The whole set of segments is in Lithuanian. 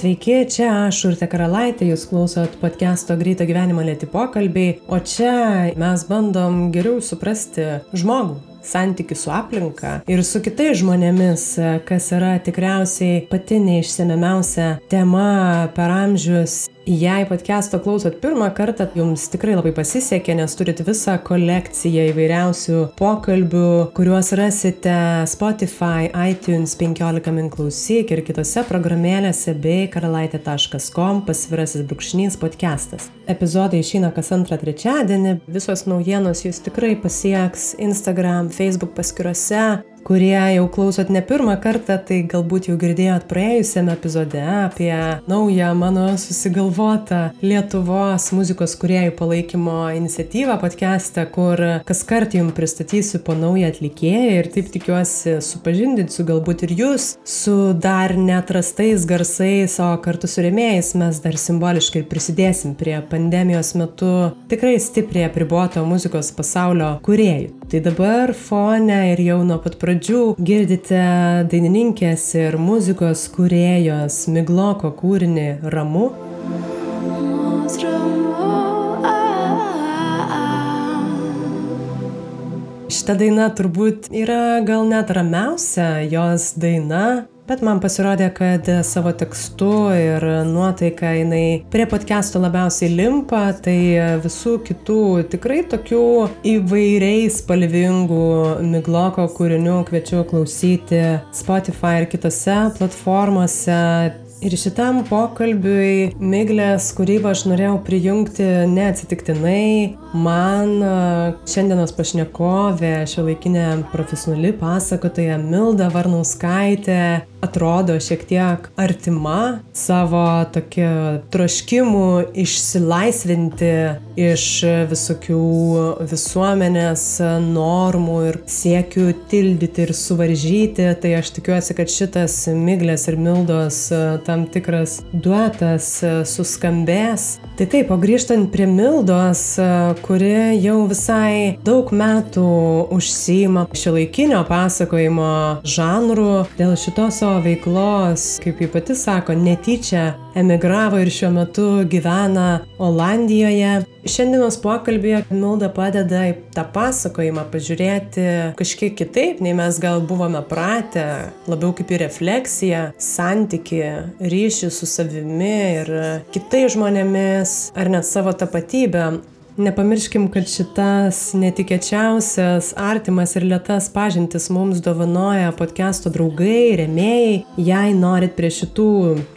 Sveiki, čia aš Urte Karalaitė, jūs klausot podcast'o Greito gyvenimo lėti pokalbiai, o čia mes bandom geriau suprasti žmogų, santykių su aplinka ir su kitais žmonėmis, kas yra tikriausiai pati neišsiemiamiausia tema per amžius Jei podcast'o klausot pirmą kartą, jums tikrai labai pasisekė, nes turit visą kolekciją įvairiausių pokalbių, kuriuos rasite Spotify, iTunes 15 min klausyk ir kitose programėlėse bei karalaitė.com pasvirasis brūkšnys podcastas. Epizodai išeina kas antrą trečiadienį, visos naujienos jūs tikrai pasieks Instagram, Facebook paskyrose, kurie jau klausot ne pirmą kartą, tai galbūt jau girdėjot praėjusiame epizode apie naują mano susigalvotą Lietuvos muzikos kuriejų palaikymo iniciatyvą podcast'ą, kur kas kart jums pristatysiu po naują atlikėją ir taip tikiuosi supažindinsiu galbūt ir jūs su dar netrastais garsais, o kartu su rėmėjais mes dar simboliškai prisidėsim prie pandemijos metu tikrai stipriai apriboto muzikos pasaulio kuriejų. Tai dabar fone ir jau nuo pat pradžių girdite dainininkės ir muzikos kuriejos Migloko kūrinį Ramu. Šita daina turbūt yra gal net ramiausia jos daina, bet man pasirodė, kad savo tekstu ir nuotaika jinai prie podcast'o labiausiai limpa, tai visų kitų tikrai tokių įvairiai spalvingų migloko kūrinių kviečiu klausyti Spotify ir kitose platformose. Ir šitam pokalbiui Miglės kūrybą aš norėjau prijungti neatsitiktinai. Man šiandienos pašnekovė, šio laikinė profesionali pasakotoja Milda Varnauskaitė atrodo šiek tiek artima savo tokiu troškimu išsilaisvinti iš visokių visuomenės normų ir siekių tildyti ir suvaržyti. Tai aš tikiuosi, kad šitas Miglės ir Mildos tam tikras duetas suskambės. Tai taip, o grįžtant prie Mildos, kuri jau visai daug metų užsima šio laikinio pasakojimo žanrų, dėl šitos veiklos, kaip ji pati sako, netyčia emigravo ir šiuo metu gyvena Olandijoje. Šiandienos pokalbėje Milda padeda į tą pasakojimą pažiūrėti kažkiek kitaip, nei mes gal buvome pratę, labiau kaip į refleksiją, santyki, ryšį su savimi ir kitais žmonėmis, ar net savo tapatybę. Nepamirškim, kad šitas netikėčiausias, artimas ir lėtas pažintis mums dovanoja podcast'o draugai, remėjai. Jei norit prie šitų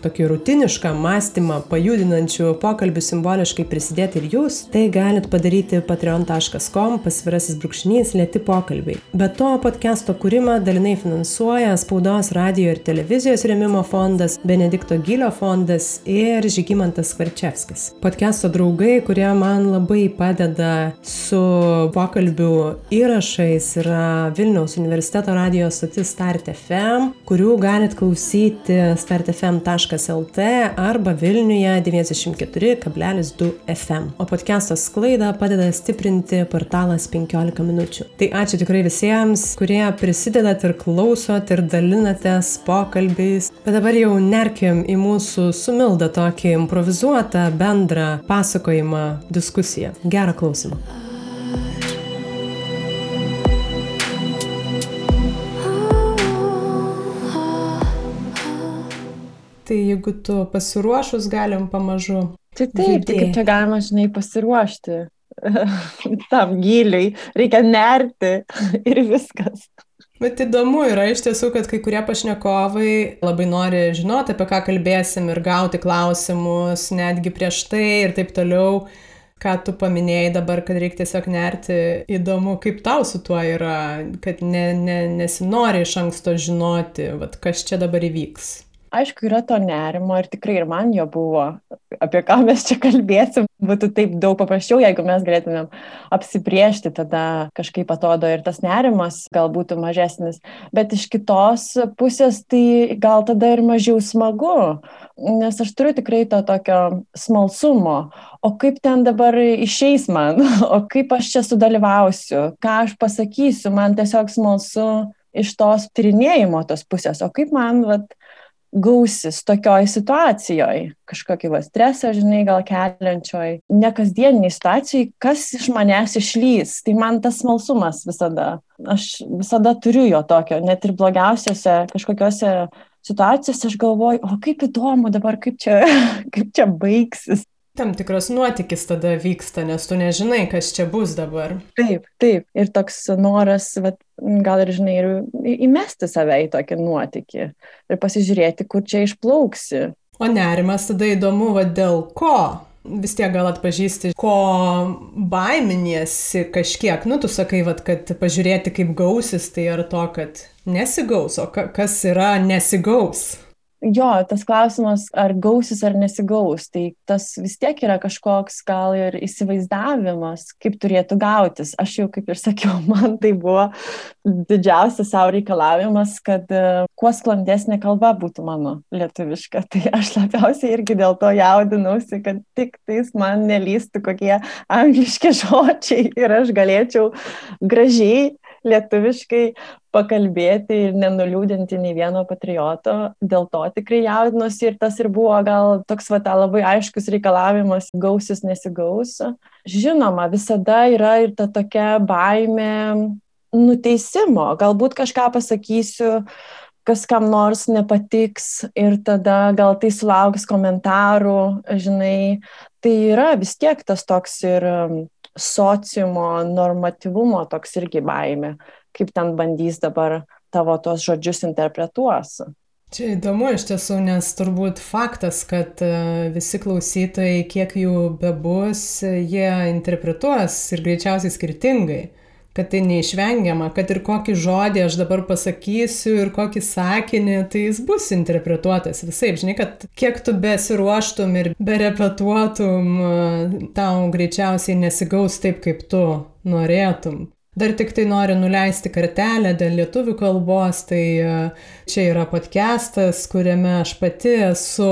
tokį rutinišką mąstymą pajudinančių pokalbių simboliškai prisidėti ir jūs, tai galit padaryti patreon.com pasvirasis brūkšnys lėti pokalbiai. Be to, podcast'o kūrimą dalinai finansuoja Spaudos radio ir televizijos remimo fondas, Benedikto Gilio fondas ir Žygimantas Kvarčevskis. Podcast'o draugai, kurie man labai padeda su pokalbių įrašais yra Vilniaus universiteto radio stotis Start FM, kurių galit klausyti startfm.lt arba Vilniuje 94,2 FM. O podcast'o sklaidą padeda stiprinti portalas 15 minučių. Tai ačiū tikrai visiems, kurie prisidedat ir klausot ir dalinatės pokalbiais. Bet dabar jau nerkim į mūsų sumildą tokį improvizuotą bendrą pasakojimą, diskusiją. Gerą klausimą. Tai jeigu tu pasiruošus, galim pamažu. Tai taip, tai kaip čia galima, žinai, pasiruošti tam giliai, reikia nerti ir viskas. Bet įdomu yra iš tiesų, kad kai kurie pašnekovai labai nori žinoti, apie ką kalbėsim ir gauti klausimus netgi prieš tai ir taip toliau ką tu paminėjai dabar, kad reikia tiesiog nerti, įdomu, kaip tau su tuo yra, kad ne, ne, nesinori iš anksto žinoti, vat, kas čia dabar įvyks. Aišku, yra to nerimo ir tikrai ir man jo buvo, apie ką mes čia kalbėsim, būtų taip daug paprasčiau, jeigu mes galėtumėm apsibriežti, tada kažkaip atrodo ir tas nerimas gal būtų mažesnis, bet iš kitos pusės tai gal tada ir mažiau smagu, nes aš turiu tikrai to tokio smalsumo, o kaip ten dabar išeis man, o kaip aš čia sudalyvausiu, ką aš pasakysiu, man tiesiog smalsu iš tos tyrinėjimo tos pusės, o kaip man, vat, gausis tokioj situacijoj, kažkokį va stresą, žinai, gal keliančioj, nekasdieniniai situacijai, kas iš manęs išlys. Tai man tas smalsumas visada. Aš visada turiu jo tokio, net ir blogiausiose kažkokiose situacijose aš galvoju, o kaip įdomu dabar, kaip čia, kaip čia baigsis. Tam tikras nuotykis tada vyksta, nes tu nežinai, kas čia bus dabar. Taip, taip. Ir toks noras, vat, gal ir, žinai, ir įmesti save į tokį nuotykį ir pasižiūrėti, kur čia išplauksi. O nerimas tada įdomu, vad dėl ko? vis tiek gal atpažįsti, ko baiminiesi kažkiek. Nu, tu sakai, vat, kad pažiūrėti, kaip gausis, tai ar to, kad nesigaus, o kas yra nesigaus? Jo, tas klausimas, ar gausis ar nesigaus, tai tas vis tiek yra kažkoks gal ir įsivaizdavimas, kaip turėtų gautis. Aš jau, kaip ir sakiau, man tai buvo didžiausias savo reikalavimas, kad uh, kuo sklandesnė kalba būtų mano lietuviška. Tai aš labiausiai irgi dėl to jaudinausi, kad tik tais man nelystų kokie angliški žodžiai ir aš galėčiau gražiai lietuviškai pakalbėti ir nenuliūdinti nei vieno patrioto. Dėl to tikrai jaudinuosi ir tas ir buvo gal toks va ta labai aiškus reikalavimas gausis nesigaus. Žinoma, visada yra ir ta tokia baime nuteisimo. Galbūt kažką pasakysiu, kas kam nors nepatiks ir tada gal tai sulauks komentarų, žinai, tai yra vis tiek tas toks ir sociumo normatyvumo toks irgi baime, kaip ten bandys dabar tavo tos žodžius interpretuos. Čia įdomu iš tiesų, nes turbūt faktas, kad e, visi klausytojai, kiek jų bebus, jie interpretuos ir greičiausiai skirtingai kad tai neišvengiama, kad ir kokį žodį aš dabar pasakysiu ir kokį sakinį, tai jis bus interpretuotas visai. Žinai, kad kiek tu besiruoštum ir berepetuotum, tau greičiausiai nesigaus taip, kaip tu norėtum. Dar tik tai noriu nuleisti kartelę dėl lietuvių kalbos, tai e, čia yra podcastas, kuriame aš pati esu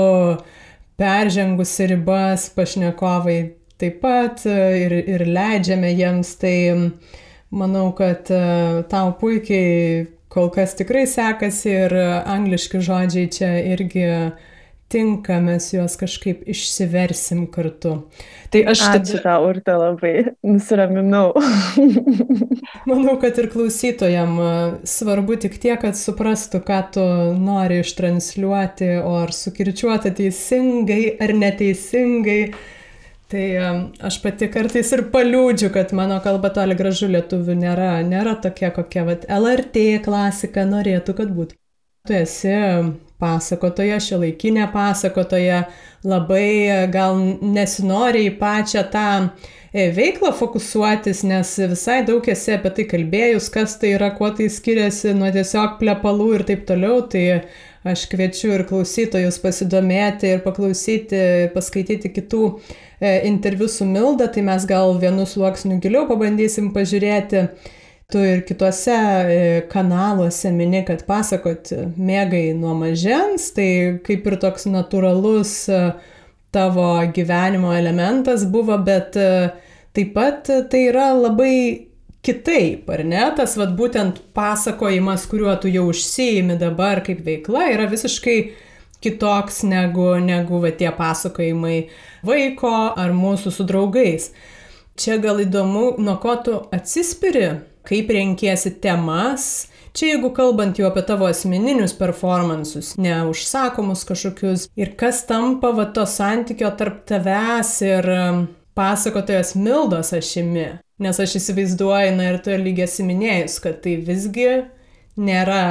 peržengusi ribas, pašnekovai taip pat e, ir, ir leidžiame jiems tai Manau, kad e, tau puikiai kol kas tikrai sekasi ir angliški žodžiai čia irgi tinka, mes juos kažkaip išsiversim kartu. Tai aš Ačiū tau, Urte, labai nusiraminau. Manau, kad ir klausytojam e, svarbu tik tiek, kad suprastų, ką tu nori ištransliuoti, o ar sukirčiuota teisingai ar neteisingai Tai aš pati kartais ir paliūdžiu, kad mano kalba toli gražu lietuvių nėra, nėra tokia, kokia vat, LRT klasika norėtų, kad būtų. Tu esi pasakotoja, šio laikinė pasakotoja, labai gal nesinori į pačią tą e, veiklą fokusuotis, nes visai daug esi apie tai kalbėjus, kas tai yra, kuo tai skiriasi nuo tiesiog plepalų ir taip toliau. Tai aš kviečiu ir klausytojus pasidomėti ir paklausyti, paskaityti kitų E, interviu su Milda, tai mes gal vienu sluoksniu giliau pabandysim pažiūrėti. Tu ir kitose e, kanaluose mini, kad pasakot mėgai nuo mažens, tai kaip ir toks natūralus e, tavo gyvenimo elementas buvo, bet taip pat tai yra labai kitaip, ar ne? Tas vad būtent pasakojimas, kuriuo tu jau užsiimi dabar kaip veikla, yra visiškai kitoks negu, negu va, tie pasakojimai vaiko ar mūsų su draugais. Čia gal įdomu, nuo ko tu atsispiri, kaip renkiesi temas. Čia jeigu kalbant jau apie tavo asmeninius performansus, neužsakomus kažkokius, ir kas tampa va to santykio tarp tavęs ir um, pasakotojas Mildos ašimi. Nes aš įsivaizduoju, na ir tu lygiai esi minėjus, kad tai visgi nėra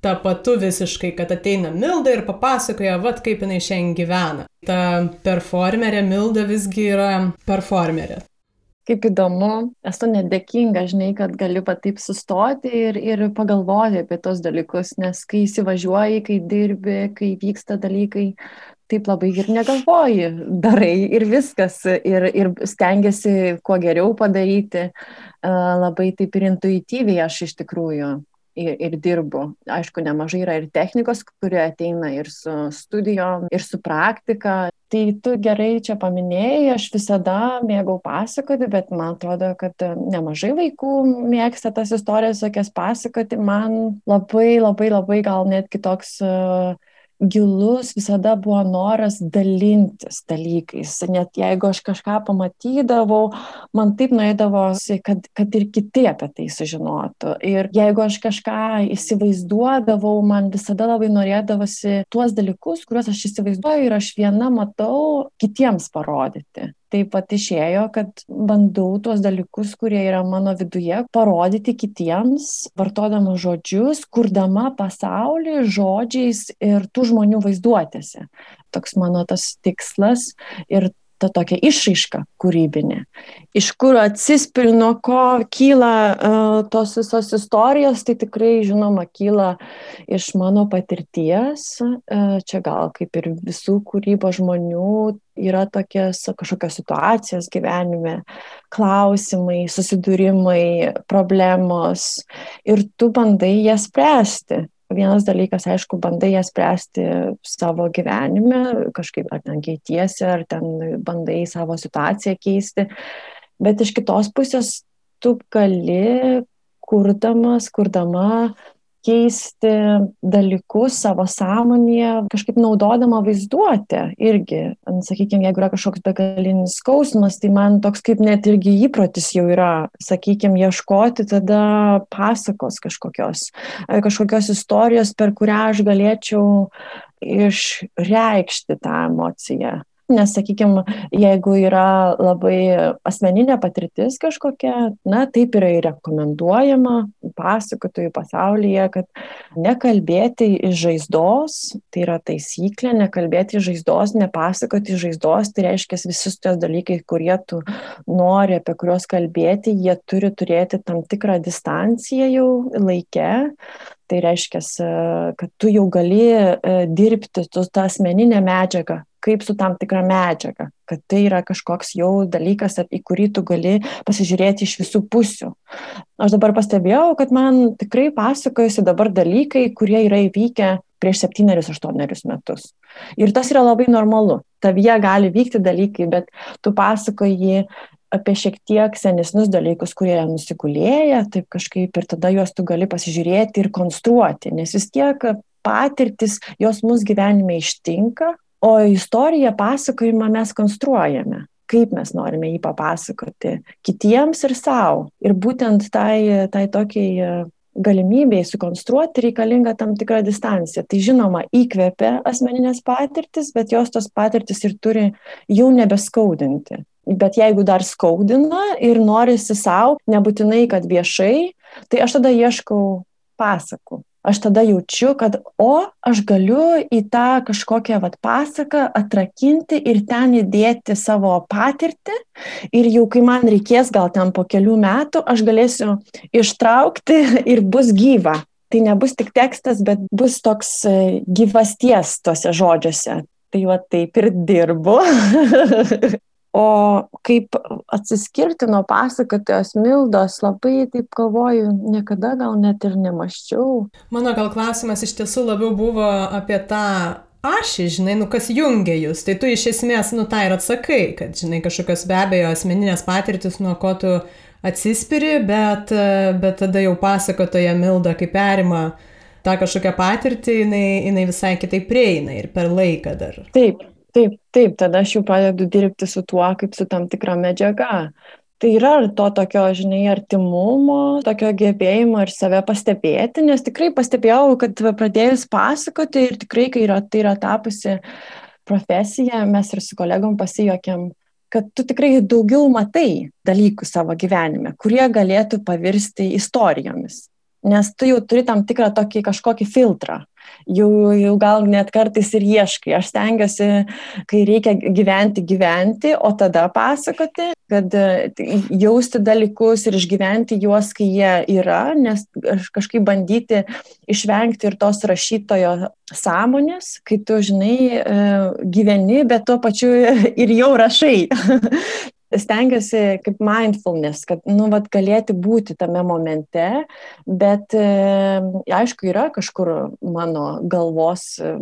tapatu visiškai, kad ateina Milda ir papasakoja, vad kaip jinai šiandien gyvena. Ta performerė Milda visgi yra performerė. Kaip įdomu, esu nedėkinga, žinai, kad galiu pat taip sustoti ir, ir pagalvoti apie tos dalykus, nes kai įsivažiuoji, kai dirbi, kai vyksta dalykai, taip labai ir negalvoji, darai ir viskas, ir, ir stengiasi kuo geriau padaryti, labai taip ir intuityviai aš iš tikrųjų ir, ir dirbu. Aišku, nemažai yra ir technikos, kurie ateina ir su studijom, ir su praktika. Tai tu gerai čia paminėjai, aš visada mėgau pasakoti, bet man atrodo, kad nemažai vaikų mėgsta tas istorijas tokias pasakoti. Man labai, labai, labai gal net kitoks uh, gilus visada buvo noras dalintis dalykais. Net jeigu aš kažką pamatydavau, man taip nuėdavosi, kad, kad ir kiti apie tai sužinotų. Ir jeigu aš kažką įsivaizduodavau, man visada labai norėdavosi tuos dalykus, kuriuos aš įsivaizduoju ir aš viena matau, kitiems parodyti taip pat išėjo, kad bandau tuos dalykus, kurie yra mano viduje, parodyti kitiems, vartodama žodžius, kurdama pasaulį žodžiais ir tų žmonių vaizduotėse. Toks mano tas tikslas ir ta tokia išraiška kūrybinė. Iš kur atsispiri, nuo ko kyla uh, tos visos istorijos, tai tikrai, žinoma, kyla iš mano patirties. Uh, čia gal kaip ir visų kūrybos žmonių yra tokias kažkokios situacijos gyvenime, klausimai, susidūrimai, problemos ir tu bandai jas spręsti vienas dalykas, aišku, bandai jas spręsti savo gyvenime, kažkaip ar ten keitiesi, ar ten bandai savo situaciją keisti, bet iš kitos pusės tu gali, kurdamas, kurdama, keisti dalykus savo sąmonėje, kažkaip naudodama vaizduotę irgi. Sakykime, jeigu yra kažkoks begalinis skausmas, tai man toks kaip net irgi įprotis jau yra, sakykime, ieškoti tada pasakos kažkokios, kažkokios istorijos, per kurią aš galėčiau išreikšti tą emociją. Nes, sakykime, jeigu yra labai asmeninė patirtis kažkokia, na, taip yra ir rekomenduojama pasakotojų pasaulyje, kad nekalbėti iš žaizdos, tai yra taisyklė, nekalbėti iš žaizdos, nepasakoti iš žaizdos, tai reiškia visus tos dalykai, kurie tu nori, apie kuriuos kalbėti, jie turi turėti tam tikrą distanciją jau laike, Tai reiškia, kad tu jau gali e, dirbti su tą asmeninę medžiagą, kaip su tam tikra medžiaga, kad tai yra kažkoks jau dalykas, į kurį tu gali pasižiūrėti iš visų pusių. Aš dabar pastebėjau, kad man tikrai pasakojasi dabar dalykai, kurie yra įvykę prieš septynerius, aštuonerius metus. Ir tas yra labai normalu. Tavyje gali vykti dalykai, bet tu pasakoji apie šiek tiek senesnius dalykus, kurie nusigulėja, taip kažkaip ir tada juos tu gali pasižiūrėti ir konstruoti, nes vis tiek patirtis, jos mus gyvenime ištinka, o istoriją, pasakojimą mes konstruojame kaip mes norime jį papasakoti kitiems ir savo. Ir būtent tai, tai tokiai galimybėjai sukonstruoti reikalinga tam tikra distancija. Tai žinoma, įkvepia asmeninės patirtis, bet jos tos patirtis ir turi jau nebeskaudinti. Bet jeigu dar skaudina ir norisi savo, nebūtinai, kad viešai, tai aš tada ieškau pasakų. Aš tada jaučiu, kad, o, aš galiu į tą kažkokią vat, pasaką atrakinti ir ten įdėti savo patirtį. Ir jau kai man reikės, gal ten po kelių metų, aš galėsiu ištraukti ir bus gyva. Tai nebus tik tekstas, bet bus toks e, gyvasties tuose žodžiuose. Tai va taip ir dirbu. O kaip atsiskirti nuo pasakotojos Mildos, labai taip galvoju, niekada gal net ir nemaščiau. Mano gal klausimas iš tiesų labiau buvo apie tą ašį, žinai, nu kas jungia jūs. Tai tu iš esmės, nu tą ir atsakai, kad, žinai, kažkokios be abejo asmeninės patirtis, nuo ko tu atsispiri, bet, bet tada jau pasakotoja Milda, kaip perima tą kažkokią patirtį, jinai, jinai visai kitaip prieina ir per laiką dar. Taip, Taip, taip, tada aš jau pradedu dirbti su tuo, kaip su tam tikra medžiaga. Tai yra to tokio, žinai, artimumo, tokio gebėjimo ir save pastebėti, nes tikrai pastebėjau, kad pradėjus pasakoti ir tikrai, kai yra, tai yra tapusi profesija, mes ir su kolegom pasijokėm, kad tu tikrai daugiau matai dalykų savo gyvenime, kurie galėtų pavirsti istorijomis. Nes tu jau turi tam tikrą tokį kažkokį filtrą jau, jau gal net kartais ir ieškai. Aš stengiuosi, kai reikia gyventi, gyventi, o tada pasakoti, kad e, jausti dalykus ir išgyventi juos, kai jie yra, nes kažkaip bandyti išvengti ir tos rašytojo sąmonės, kai tu, žinai, e, gyveni, bet tuo pačiu ir jau rašai. stengiuosi kaip mindfulness, kad, nu, vat, galėti būti tame momente, bet e, aišku, yra kažkur mano galvos e,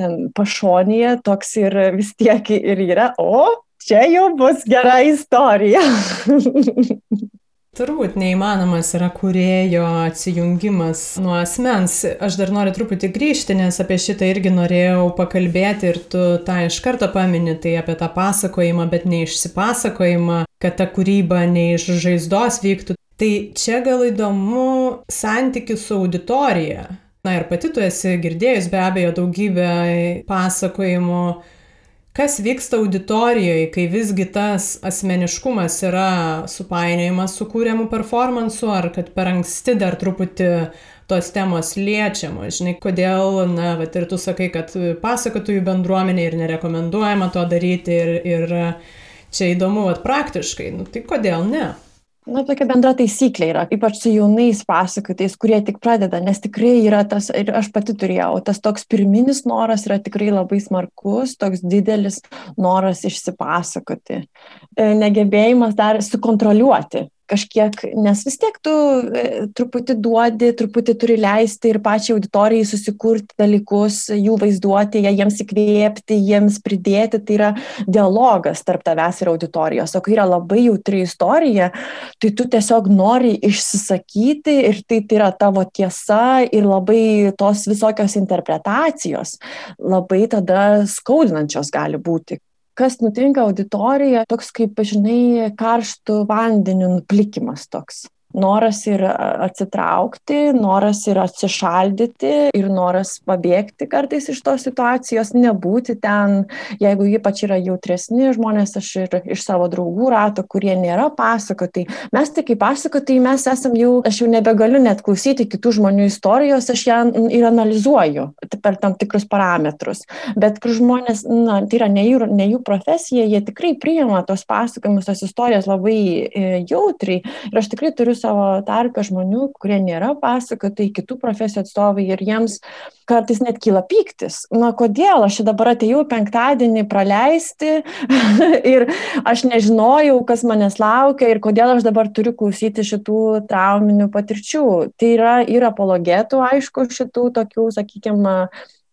ten pašonėje toks ir vis tiek ir yra, o čia jau bus gera istorija. Turbūt neįmanomas yra kurėjo atsijungimas nuo asmens. Aš dar noriu truputį grįžti, nes apie šitą irgi norėjau pakalbėti ir tu tą iš karto pamini, tai apie tą pasakojimą, bet ne išsipasakojimą, kad ta kūryba ne iš žaizdos vyktų. Tai čia gal įdomu santykių su auditorija. Na ir pati tu esi girdėjus be abejo daugybę pasakojimų Kas vyksta auditorijoje, kai visgi tas asmeniškumas yra supainiojimas su kūriamu performansu, ar kad per anksti dar truputį tos temos liečiamos, žinai, kodėl, na, bet ir tu sakai, kad pasakotojų bendruomenė ir nerekomenduojama to daryti ir, ir čia įdomu, vat praktiškai, nu tai kodėl ne? Na, tokia bendra taisyklė yra, ypač su jaunais pasakotais, kurie tik pradeda, nes tikrai yra tas, ir aš pati turėjau, tas toks pirminis noras yra tikrai labai smarkus, toks didelis noras išsipasakoti, e, negebėjimas dar sukontroliuoti kažkiek, nes vis tiek tu e, truputį duodi, truputį turi leisti ir pačiai auditorijai susikurti dalykus, jų vaizduoti, jiems įkvėpti, jiems pridėti, tai yra dialogas tarp tavęs ir auditorijos. O kai yra labai jautri istorija, tai tu tiesiog nori išsisakyti ir tai, tai yra tavo tiesa ir labai tos visokios interpretacijos labai tada skaudinančios gali būti kas nutinka auditorija, toks kaip, žinai, karštų vandenių nuplikimas toks noras ir atsitraukti, noras ir atsišaldyti ir noras pabėgti kartais iš tos situacijos, nebūti ten, jeigu ypač yra jautresni žmonės, aš ir iš savo draugų rato, kurie nėra pasakotai. Mes tik kaip pasakotai, mes esam jau, aš jau nebegaliu net klausyti kitų žmonių istorijos, aš ją ir analizuoju per tam tikrus parametrus. Bet kur žmonės, na, tai yra ne jų, ne jų profesija, jie tikrai priima tos pasakojimus, tos istorijos labai e, jautriai. Ir aš tikrai turiu savo tarpę žmonių, kurie nėra pasakotojai, kitų profesijų atstovai ir jiems kartais net kyla pyktis. Na, kodėl aš dabar atėjau penktadienį praleisti ir aš nežinojau, kas manęs laukia ir kodėl aš dabar turiu klausyti šitų trauminių patirčių. Tai yra ir apologetų, aišku, šitų tokių, sakykime,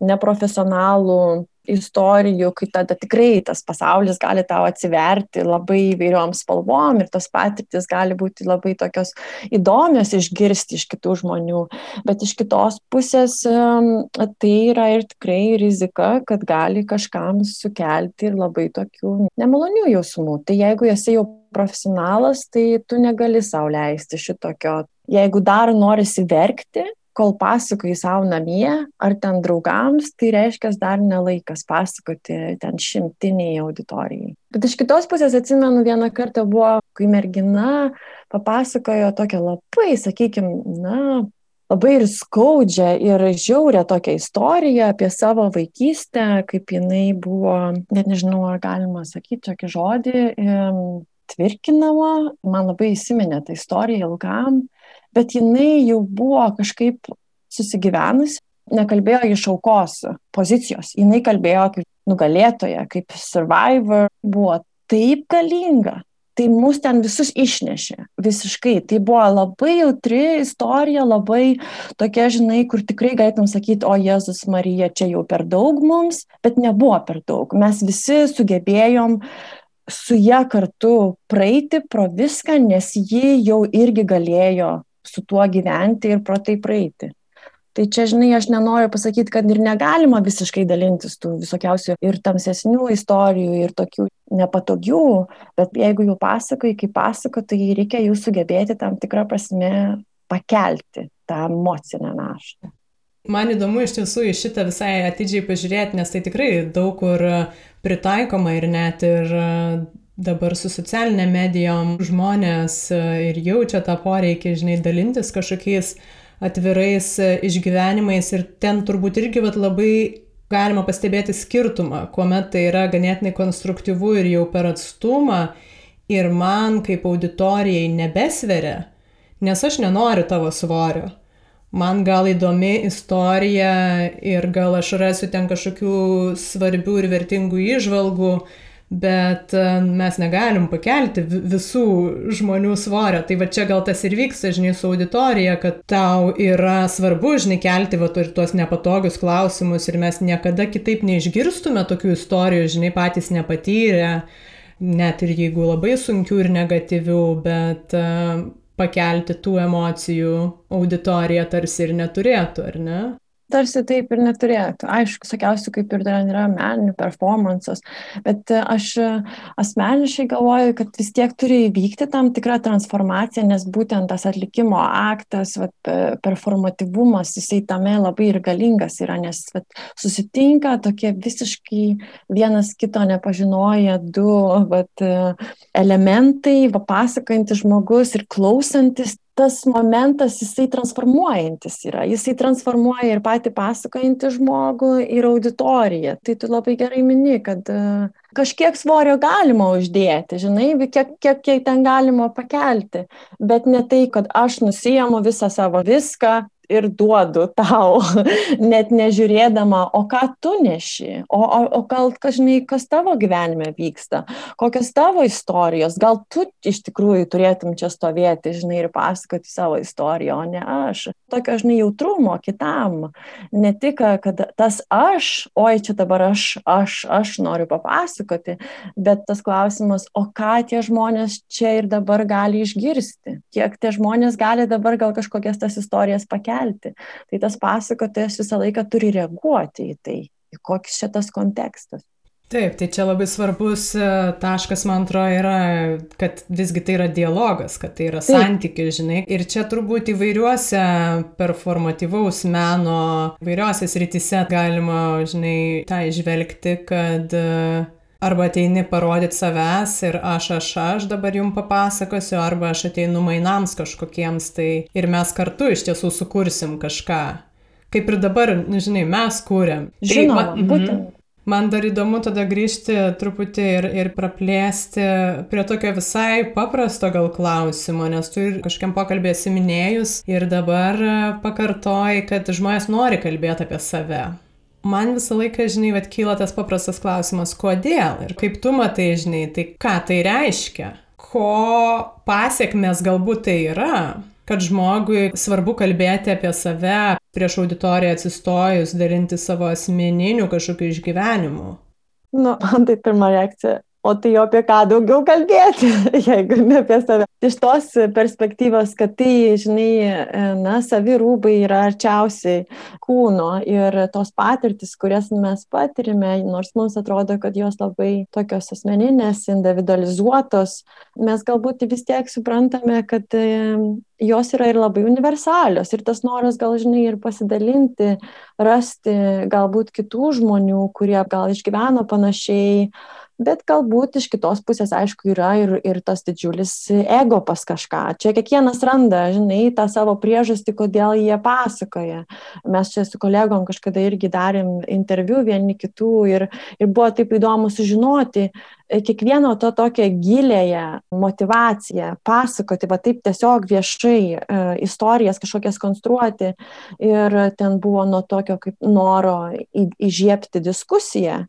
neprofesionalų istorijų, kai tada tikrai tas pasaulis gali tau atsiverti labai įvairiom spalvom ir tos patirtis gali būti labai tokios įdomios išgirsti iš kitų žmonių. Bet iš kitos pusės tai yra ir tikrai rizika, kad gali kažkam sukelti ir labai tokių nemalonių jausmų. Tai jeigu esi jau profesionalas, tai tu negali sau leisti šitokio. Jeigu dar norisi verkti, kol pasakoji savo namie ar ten draugams, tai reiškia dar nelaikas pasakoti ten šimtiniai auditorijai. Bet iš kitos pusės atsimenu vieną kartą buvo, kai mergina papasakojo tokią labai, sakykime, na, labai ir skaudžią ir žiaurę tokią istoriją apie savo vaikystę, kaip jinai buvo, net nežinau, ar galima sakyti tokį žodį, tvirkinama. Man labai įsiminė ta istorija ilgam bet jinai jau buvo kažkaip susigyvenusi, nekalbėjo iš aukos pozicijos, jinai kalbėjo kaip nugalėtoja, kaip survivor, buvo taip galinga. Tai mus ten visus išnešė visiškai. Tai buvo labai jautri istorija, labai tokia, žinai, kur tikrai galėtum sakyti, o Jėzus Marija, čia jau per daug mums, bet nebuvo per daug. Mes visi sugebėjom su ją kartu praeiti pro viską, nes ji jau irgi galėjo su tuo gyventi ir pro tai praeiti. Tai čia, žinai, aš nenoriu pasakyti, kad ir negalima visiškai dalintis tų visokiausių ir tamsesnių istorijų, ir tokių nepatogių, bet jeigu jau pasakoji, kaip pasako, tai reikia jų sugebėti tam tikrą prasme pakelti tą emocinę naštą. Man įdomu iš tiesų į šitą visai atidžiai pažiūrėti, nes tai tikrai daug kur pritaikoma ir net ir dabar su socialinė medijom žmonės e, ir jaučia tą poreikį, žinai, dalintis kažkokiais atvirais e, išgyvenimais ir ten turbūt irgi vat, labai galima pastebėti skirtumą, kuomet tai yra ganėtinai konstruktyvu ir jau per atstumą ir man kaip auditorijai nebesveria, nes aš nenoriu tavo svorio. Man gal įdomi istorija ir gal aš rasiu ten kažkokių svarbių ir vertingų išvalgų, bet e, mes negalim pakelti visų žmonių svorio. Tai va čia gal tas ir vyksta, žinai, su auditorija, kad tau yra svarbu, žinai, kelti va ir tuos nepatogius klausimus ir mes niekada kitaip neišgirstume tokių istorijų, žinai, patys nepatyrę, net ir jeigu labai sunkių ir negatyvių, bet uh, pakelti tų emocijų auditorija tarsi ir neturėtų, ar ne? Tarsi taip ir neturėtų. Aišku, sakiausiu, kaip ir ten yra meninių performances, bet e, aš e, asmeniškai galvoju, kad vis tiek turi įvykti tam tikra transformacija, nes būtent tas atlikimo aktas, vat, performatyvumas, jisai tame labai ir galingas yra, nes vat, susitinka tokie visiškai vienas kito nepažinoja du vat, e, elementai, papasakojantis žmogus ir klausantis tas momentas jisai transformuojantis yra. Jisai transformuoja ir patį pasakojantį žmogų ir auditoriją. Tai tu labai gerai mini kad e, kažkiek svorio galima uždėti žinai kiek kiek kiek ten galima pakelti. Bet ne tai kad aš nusiimu visą savo viską ir duodu tau, net nežiūrėdama, o ką tu neši, o, o, o gal, žinai, kas tavo gyvenime vyksta, kokios tavo istorijos, gal tu iš tikrųjų turėtum čia stovėti, žinai, ir pasakoti savo istoriją, o ne aš. Tokio, žinai, jautrumo kitam. Ne tik, kad tas aš, oi, čia dabar aš, aš, aš noriu papasakoti, bet tas klausimas, o ką tie žmonės čia ir dabar gali išgirsti, kiek tie žmonės gali dabar gal kažkokias tas istorijas pakelti kelti. Tai tas pasakotojas visą laiką turi reaguoti į tai, į koks čia tas kontekstas. Taip, tai čia labai svarbus e, taškas, man atrodo, yra, kad visgi tai yra dialogas, kad tai yra santykis, žinai. Ir čia turbūt įvairiuose performatyvaus meno, įvairiuose srityse galima, žinai, tą išvelgti, kad uh, Arba ateini parodyti savęs ir aš, aš, aš dabar jums papasakosiu, arba aš ateinu mainams kažkokiems tai ir mes kartu iš tiesų sukursim kažką. Kaip ir dabar, nu, žinai, mes kūrėm. Tai Žinoma, tai, man, būtent. Man dar įdomu tada grįžti truputį ir, ir praplėsti prie tokio visai paprasto gal klausimo, nes tu ir kažkiam pokalbė esi minėjus ir dabar pakartoji, kad žmonės nori kalbėti apie save man visą laiką, žinai, vad kyla tas paprastas klausimas, kodėl ir kaip tu matai, žinai, tai ką tai reiškia, ko pasiekmes galbūt tai yra, kad žmogui svarbu kalbėti apie save, prieš auditoriją atsistojus, dalinti savo asmeninių kažkokių išgyvenimų. Nu, man tai pirma reakcija, o tai apie ką daugiau kalbėti, jeigu ne apie save. Iš tos perspektyvos, kad tai, žinai, na, savi rūbai yra arčiausiai kūno ir tos patirtis, kurias mes patirime, nors mums atrodo, kad jos labai tokios asmeninės, individualizuotos, mes galbūt vis tiek suprantame, kad jos yra ir labai universalios. Ir tas noras gal, žinai, ir pasidalinti, rasti galbūt kitų žmonių, kurie gal išgyveno panašiai bet galbūt iš kitos pusės, aišku, yra ir, ir tas didžiulis ego pas kažką. Čia kiekvienas randa, žinai, tą savo priežastį, kodėl jie pasakoja. Mes čia su kolegom kažkada irgi darėm interviu vieni kitų ir, ir buvo taip įdomu sužinoti e, kiekvieno to tokią gilėją motivaciją pasakoti, va taip tiesiog viešai e, istorijas kažkokias konstruoti. Ir ten buvo nuo tokio kaip noro į, įžiepti diskusiją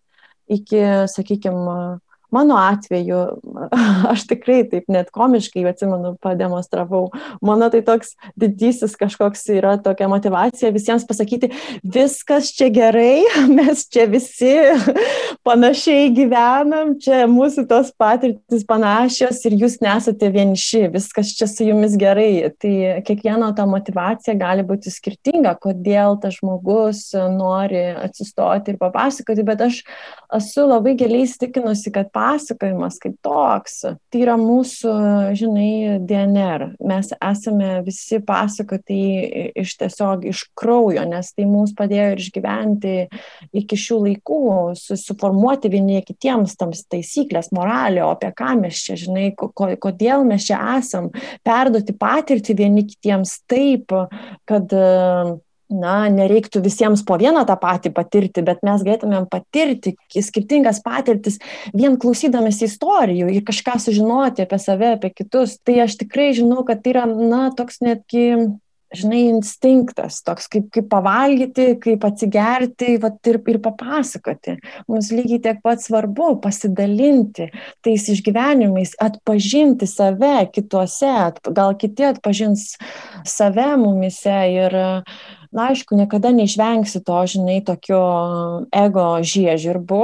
iki, sakykime, Mano atveju, aš tikrai taip net komiškai, atsimenu, pademonstravau. Mano tai toks didysis kažkoks yra tokia motivacija visiems pasakyti, viskas čia gerai, mes čia visi panašiai gyvenam, čia mūsų tos patirtis panašios ir jūs nesate vieniši, viskas čia su jumis gerai. Tai kiekvieno ta motivacija gali būti skirtinga, kodėl tas žmogus nori atsistoti ir papasakoti, bet aš esu labai giliai įstikinusi, kad pasakojimas kaip toks, tai yra mūsų, žinai, DNR. Mes esame visi pasakoti iš tiesiog iš kraujo, nes tai mums padėjo ir išgyventi iki šių laikų, suformuoti vieni kitiems tams taisyklės, moralė, o apie ką mes čia, žinai, kodėl mes čia esam, perduoti patirtį vieni kitiems taip, kad uh, na, nereiktų visiems po vieną tą patį patirti, bet mes galėtumėm patirti skirtingas patirtis vien klausydamės istorijų ir kažką sužinoti apie save, apie kitus. Tai aš tikrai žinau, kad tai yra, na, toks netgi žinai, instinktas, toks kaip, kaip pavalgyti, kaip atsigerti vat, ir, ir papasakoti. Mums lygiai tiek pat svarbu pasidalinti tais išgyvenimais, atpažinti save kituose, gal kiti atpažins save mumise ir uh, na, aišku, niekada neišvengsi to, žinai, tokio ego žiežirbų,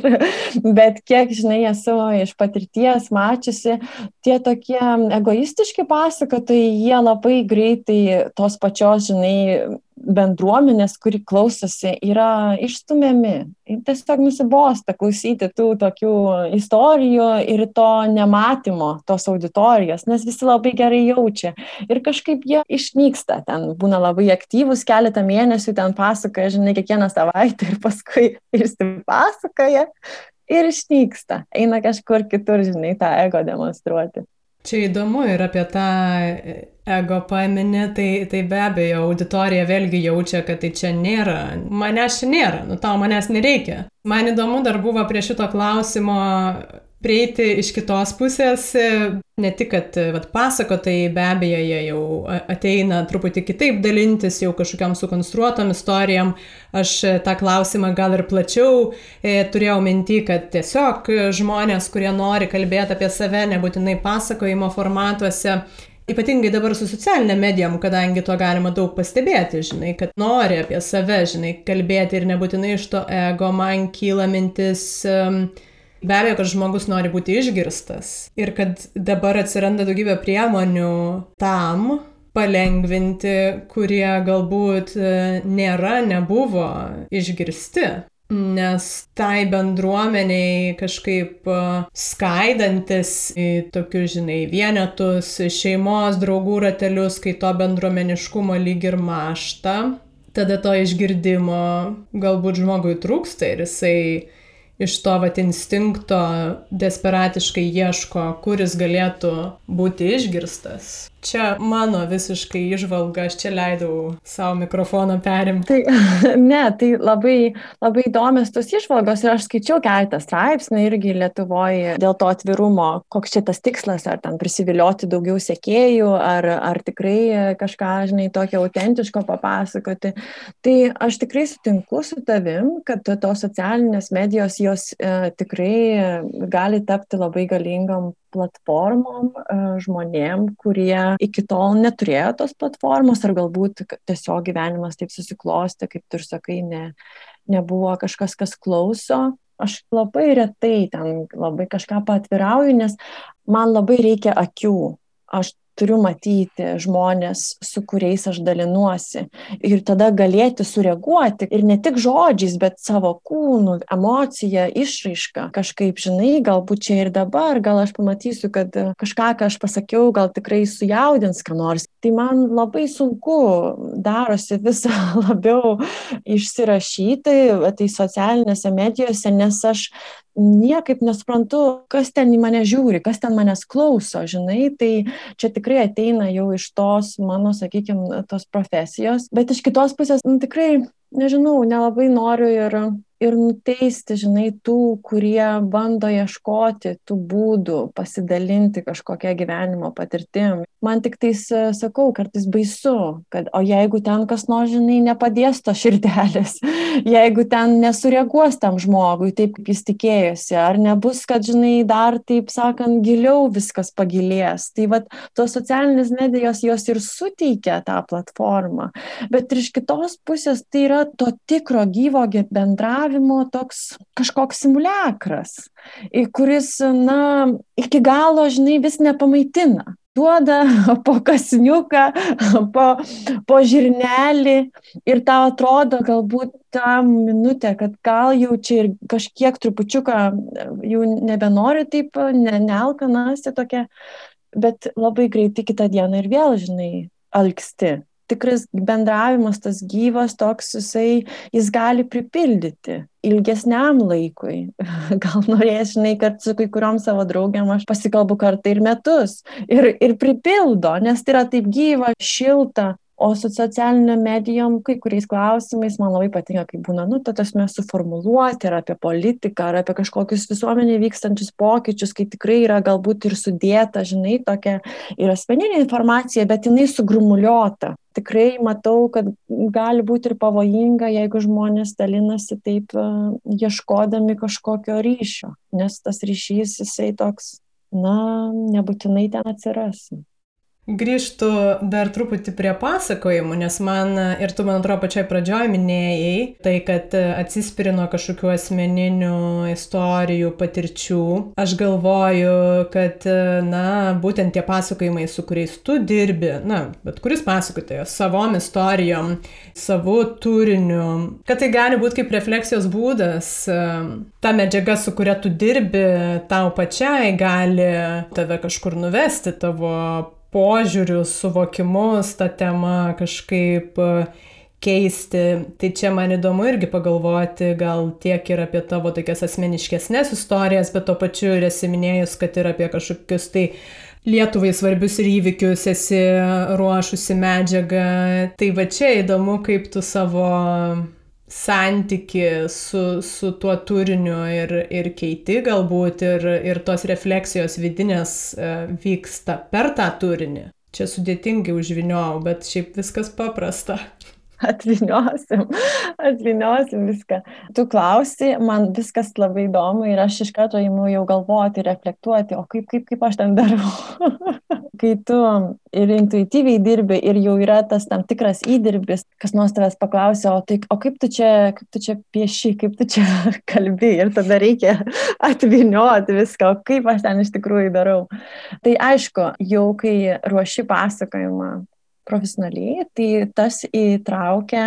bet kiek, žinai, esu iš patirties mačiusi, tie tokie egoistiški pasakotojai, jie labai greitai tos pačios, žinai, bendruomenės, kuri klausosi, yra išstumiami. Tiesiog nusibosta klausyti tų tokių istorijų ir to nematymo tos auditorijos, nes visi labai gerai jaučia. Ir kažkaip jie išnyksta, ten būna labai aktyvus, keletą mėnesių ten pasakoja, žinai, kiekvieną savaitę ir paskui išsipasakoja ir išnyksta. Eina kažkur kitur, žinai, tą ego demonstruoti. Čia įdomu ir apie tą ego paminė, tai, tai be abejo auditorija vėlgi jaučia, kad tai čia nėra, manęs čia nėra, nu tau manęs nereikia. Man įdomu dar buvo prie šito klausimo prieiti iš kitos pusės, ne tik, kad vat, pasakotojai be abejo jie jau ateina truputį kitaip dalintis, jau kažkokiam sukonstruotom istorijom. Aš tą klausimą gal ir plačiau e, turėjau minti, kad tiesiog žmonės, kurie nori kalbėti apie save, nebūtinai pasakojimo formatuose, Ypatingai dabar su socialinė medijom, kadangi to galima daug pastebėti, žinai, kad nori apie save, žinai, kalbėti ir nebūtinai iš to ego man kyla mintis, um, be abejo, kad žmogus nori būti išgirstas. Ir kad dabar atsiranda daugybė priemonių tam palengvinti, kurie galbūt e, nėra, nebuvo išgirsti. Nes tai bendruomeniai kažkaip skaidantis į tokius, žinai, vienetus, šeimos, draugų ratelius, kai to bendruomeniškumo lyg ir mašta, tada to išgirdimo galbūt žmogui trūksta ir jisai iš to vat instinkto desperatiškai ieško, kuris galėtų būti išgirstas. Čia mano visiškai išvalga, aš čia leidau savo mikrofoną perimti. Tai, ne, tai labai, labai įdomios tos išvalgos ir aš skaičiau keletą straipsnių irgi Lietuvoje dėl to atvirumo, koks čia tas tikslas, ar ten prisivilioti daugiau sekėjų, ar, ar tikrai kažką, žinai, tokio autentiško papasakoti. Tai aš tikrai sutinku su tavim, kad tos socialinės medijos jos e, tikrai gali tapti labai galingom platformom e, žmonėm, kurie iki tol neturėjo tos platformos ar galbūt tiesiog gyvenimas taip susiklosti, kaip tu ir sakai, ne, nebuvo kažkas, kas klauso. Aš labai retai ten labai kažką patvirauju, nes man labai reikia akių. Aš turiu matyti žmonės, su kuriais aš dalinuosi. Ir tada galėti sureaguoti ir ne tik žodžiais, bet savo kūnų, emocija, išraiška. Kažkaip, žinai, galbūt čia ir dabar, gal aš pamatysiu, kad kažką, ką aš pasakiau, gal tikrai sujaudins ką nors. Tai man labai sunku darosi visą labiau išsirašyti, tai socialinėse medijose, nes aš niekaip nesuprantu, kas ten į mane žiūri, kas ten manęs klauso, žinai, tai čia tikrai ateina jau iš tos mano, sakykime, tos profesijos, bet iš kitos pusės, nu, tikrai, nežinau, nelabai noriu ir ir nuteisti, žinai, tų, kurie bando ieškoti tų būdų, pasidalinti kažkokią gyvenimo patirtim. Man tik tais e, sakau, kartais baisu, kad o jeigu ten kas nors, žinai, nepadės to širdelės, jeigu ten nesureaguos tam žmogui taip, kaip jis tikėjosi, ar nebus, kad, žinai, dar, taip sakant, giliau viskas pagilės. Tai vad, tos socialinės medijos jos ir suteikia tą platformą, bet iš kitos pusės tai yra to tikro gyvo bendravimo bendravimo toks kažkoks simuliakras, kuris, na, iki galo, žinai, vis nepamaitina. Duoda po kasniuką, po, po žirnelį ir tau atrodo galbūt tą minutę, kad gal jau čia ir kažkiek trupučiuką jau nebenori taip, ne, nealkanasi tokia, bet labai greitai kitą dieną ir vėl, žinai, alksti tikras bendravimas, tas gyvas toks, jisai, jis gali pripildyti ilgesniam laikui. Gal norės, žinai, kad su kai kuriuom savo draugiam aš pasikalbu kartą ir metus. Ir, ir pripildo, nes tai yra taip gyva, šilta, O su socialiniam medijom, kai kuriais klausimais, man labai patinka, kai būna, nu, ta tasme suformuluoti, ar apie politiką, ar apie kažkokius visuomenėje vykstančius pokyčius, kai tikrai yra galbūt ir sudėta, žinai, tokia ir asmeninė informacija, bet jinai sugrumuliuota. Tikrai matau, kad gali būti ir pavojinga, jeigu žmonės dalinasi taip, ieškodami kažkokio ryšio, nes tas ryšys, jisai toks, na, nebūtinai ten atsiras. Grįžtų dar truputį prie pasakojimų, nes man ir tu, man atrodo, pačioj pradžioj minėjai, tai kad atsispiri nuo kažkokių asmeninių istorijų, patirčių. Aš galvoju, kad, na, būtent tie pasakojimai, su kuriais tu dirbi, na, bet kuris pasakotojas, savom istorijom, savo turiniu, kad tai gali būti kaip refleksijos būdas, ta medžiaga, su kuria tu dirbi, tau pačiai gali tave kažkur nuvesti, tavo požiūrius, suvokimus tą temą kažkaip e, keisti. Tai čia man įdomu irgi pagalvoti gal tiek ir apie tavo tokias asmeniškesnės istorijas, bet to pačiu ir esi minėjus, kad ir apie kažkokius tai Lietuvai svarbius ir įvykius esi ruošusi medžiagą. Tai va čia įdomu, kaip tu savo santyki su, su tuo turiniu ir, ir keiti galbūt ir, ir tos refleksijos vidinės e, vyksta per tą turinį. Čia sudėtingai užviniau, bet šiaip viskas paprasta atviniosim, atviniosim viską. Tu klausi, man viskas labai įdomu ir aš iš karto įimu jau galvoti, reflektuoti, o kaip, kaip, kaip aš ten darau. Kai tu ir intuityviai dirbi ir jau yra tas tam tikras įdirbis, kas nors tavęs paklausia, o, tai, o kaip, tu čia, kaip tu čia pieši, kaip tu čia kalbi ir tada reikia atvinioti viską, o kaip aš ten iš tikrųjų darau. Tai aišku, jau kai ruoši pasakojimą, profesionaliai, tai tas įtraukia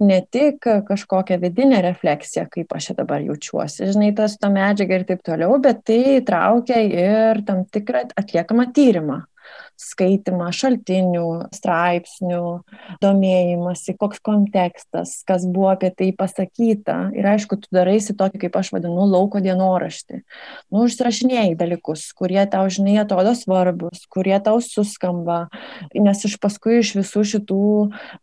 ne tik kažkokią vidinę refleksiją, kaip aš čia dabar jaučiuosi, žinai, tas to medžiaga ir taip toliau, bet tai įtraukia ir tam tikrą atliekamą tyrimą skaitimą šaltinių, straipsnių, domėjimąsi, koks kontekstas, kas buvo apie tai pasakyta. Ir aišku, tu daraisi tokį, kaip aš vadinu, lauko dienoraštį. Nu, užsirašinėjai dalykus, kurie tau, žinai, atrodo svarbus, kurie tau suskamba, nes iš paskui iš visų šitų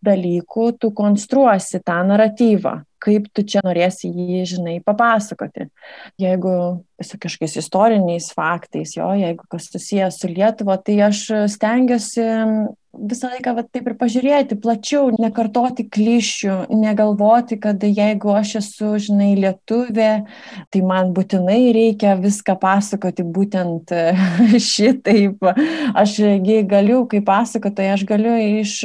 dalykų tu konstruosi tą naratyvą kaip tu čia norėsi jį, žinai, papasakoti. Jeigu su kažkokiais istoriniais faktais, jo, jeigu kas susijęs su Lietuva, tai aš stengiuosi visą laiką va, taip ir pažiūrėti plačiau, nekartoti klišių, negalvoti, kad jeigu aš esu, žinai, lietuvė, tai man būtinai reikia viską pasakoti būtent šitaip. Aš galiu, kaip pasakotoja, aš galiu iš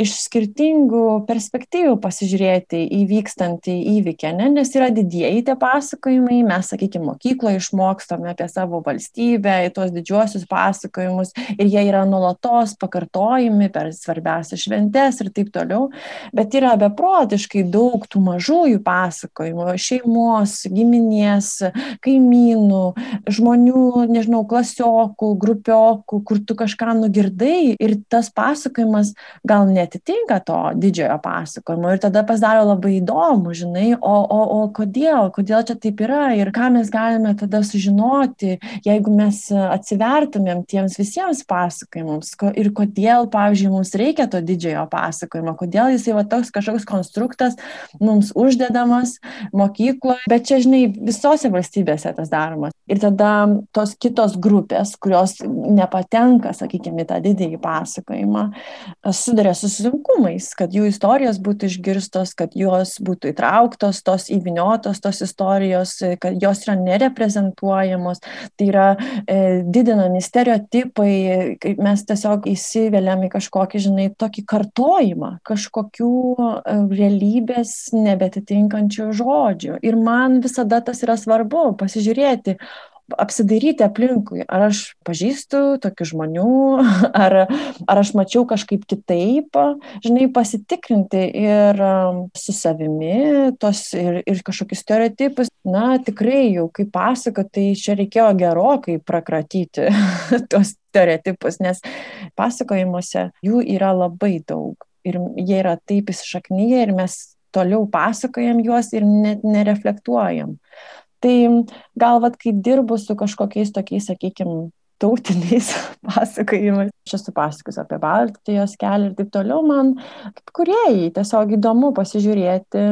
iš skirtingų perspektyvų pasižiūrėti į vykstantį įvykį, ne? nes yra didieji tie pasakojimai, mes, sakykime, mokykloje išmokstame apie savo valstybę, į tuos didžiuosius pasakojimus ir jie yra nuolatos pakartojami per svarbiausias šventes ir taip toliau, bet yra beprotiškai daug tų mažųjų pasakojimų, šeimos, giminės, kaimynų, žmonių, nežinau, klasiokų, grupiokų, kur tu kažką nugirdai ir tas pasakojimas gal ne neatitinka to didžiojo pasakojimo ir tada pasidaro labai įdomu, žinai, o, o, o kodėl, kodėl čia taip yra ir ką mes galime tada sužinoti, jeigu mes atsivertumėm tiems visiems pasakojimams ir kodėl, pavyzdžiui, mums reikia to didžiojo pasakojimo, kodėl jisai va toks kažkoks konstruktas mums uždedamas mokykloje, bet čia, žinai, visose valstybėse tas daromas. Ir tada tos kitos grupės, kurios nepatenka, sakykime, tą didįjį pasakojimą, sudarė su sunkumais, kad jų istorijos būtų išgirstos, kad jos būtų įtrauktos, tos įviniotos, tos istorijos, kad jos yra nereprezentuojamos, tai yra e, didinami stereotipai, mes tiesiog įsiveliam į kažkokį, žinai, tokį kartojimą, kažkokių e, realybės nebetitinkančių žodžių. Ir man visada tas yra svarbu pasižiūrėti, apsidairyti aplinkui, ar aš pažįstu tokių žmonių, ar, ar aš mačiau kažkaip kitaip, žinai, pasitikrinti ir um, su savimi tos ir, ir kažkokius stereotipus. Na, tikrai jau, kaip pasako, tai čia reikėjo gerokai prakratyti tos stereotipus, nes pasakojimuose jų yra labai daug ir jie yra taip įsišaknyje ir mes toliau pasakojam juos ir net nereflektuojam. Tai gal vat, kai dirbu su kažkokiais tokiais, sakykime, tautiniais pasakojimais, aš esu pasakojus apie Baltijos kelią ir taip toliau, man kaip kuriejai tiesiog įdomu pasižiūrėti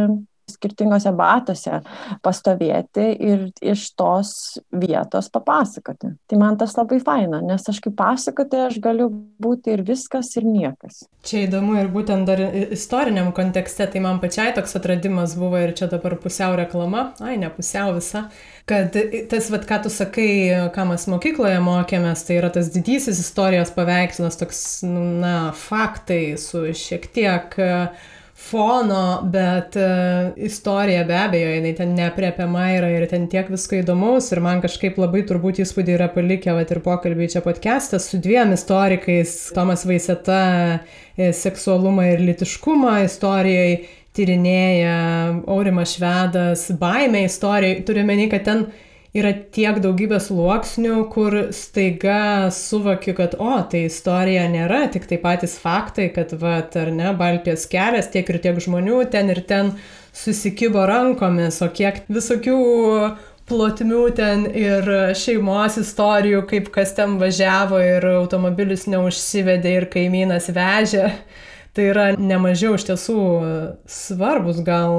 skirtingose batose pastovėti ir iš tos vietos papasakoti. Tai man tas labai faina, nes aš kaip pasakoti aš galiu būti ir viskas, ir niekas. Čia įdomu ir būtent dar istoriniam kontekste, tai man pačiai toks atradimas buvo ir čia dabar pusiau reklama, ai ne pusiau visa, kad tas, vad, ką tu sakai, ką mes mokykloje mokėmės, tai yra tas didysis istorijos paveikslas, toks, na, faktai su šiek tiek uh, fono, bet uh, istorija be abejo, jinai ten nepriepiama yra ir ten tiek visko įdomaus ir man kažkaip labai turbūt įspūdį yra palikę, va ir pokalbiai čia podcastas su dviem istorikais, Tomas Vaiseta, e, seksualumą ir litiškumą istorijai tyrinėja, Aurimas Švedas, baimė istorijai, turiu meni, kad ten yra tiek daugybė sluoksnių, kur staiga suvokiu, kad, o, tai istorija nėra tik tai patys faktai, kad, va, ar ne, Baltijos kelias, tiek ir tiek žmonių ten ir ten susikybo rankomis, o kiek visokių plotmių ten ir šeimos istorijų, kaip kas ten važiavo ir automobilis neužsivedė ir kaimynas vežė. Tai yra nemažiau iš tiesų svarbus gal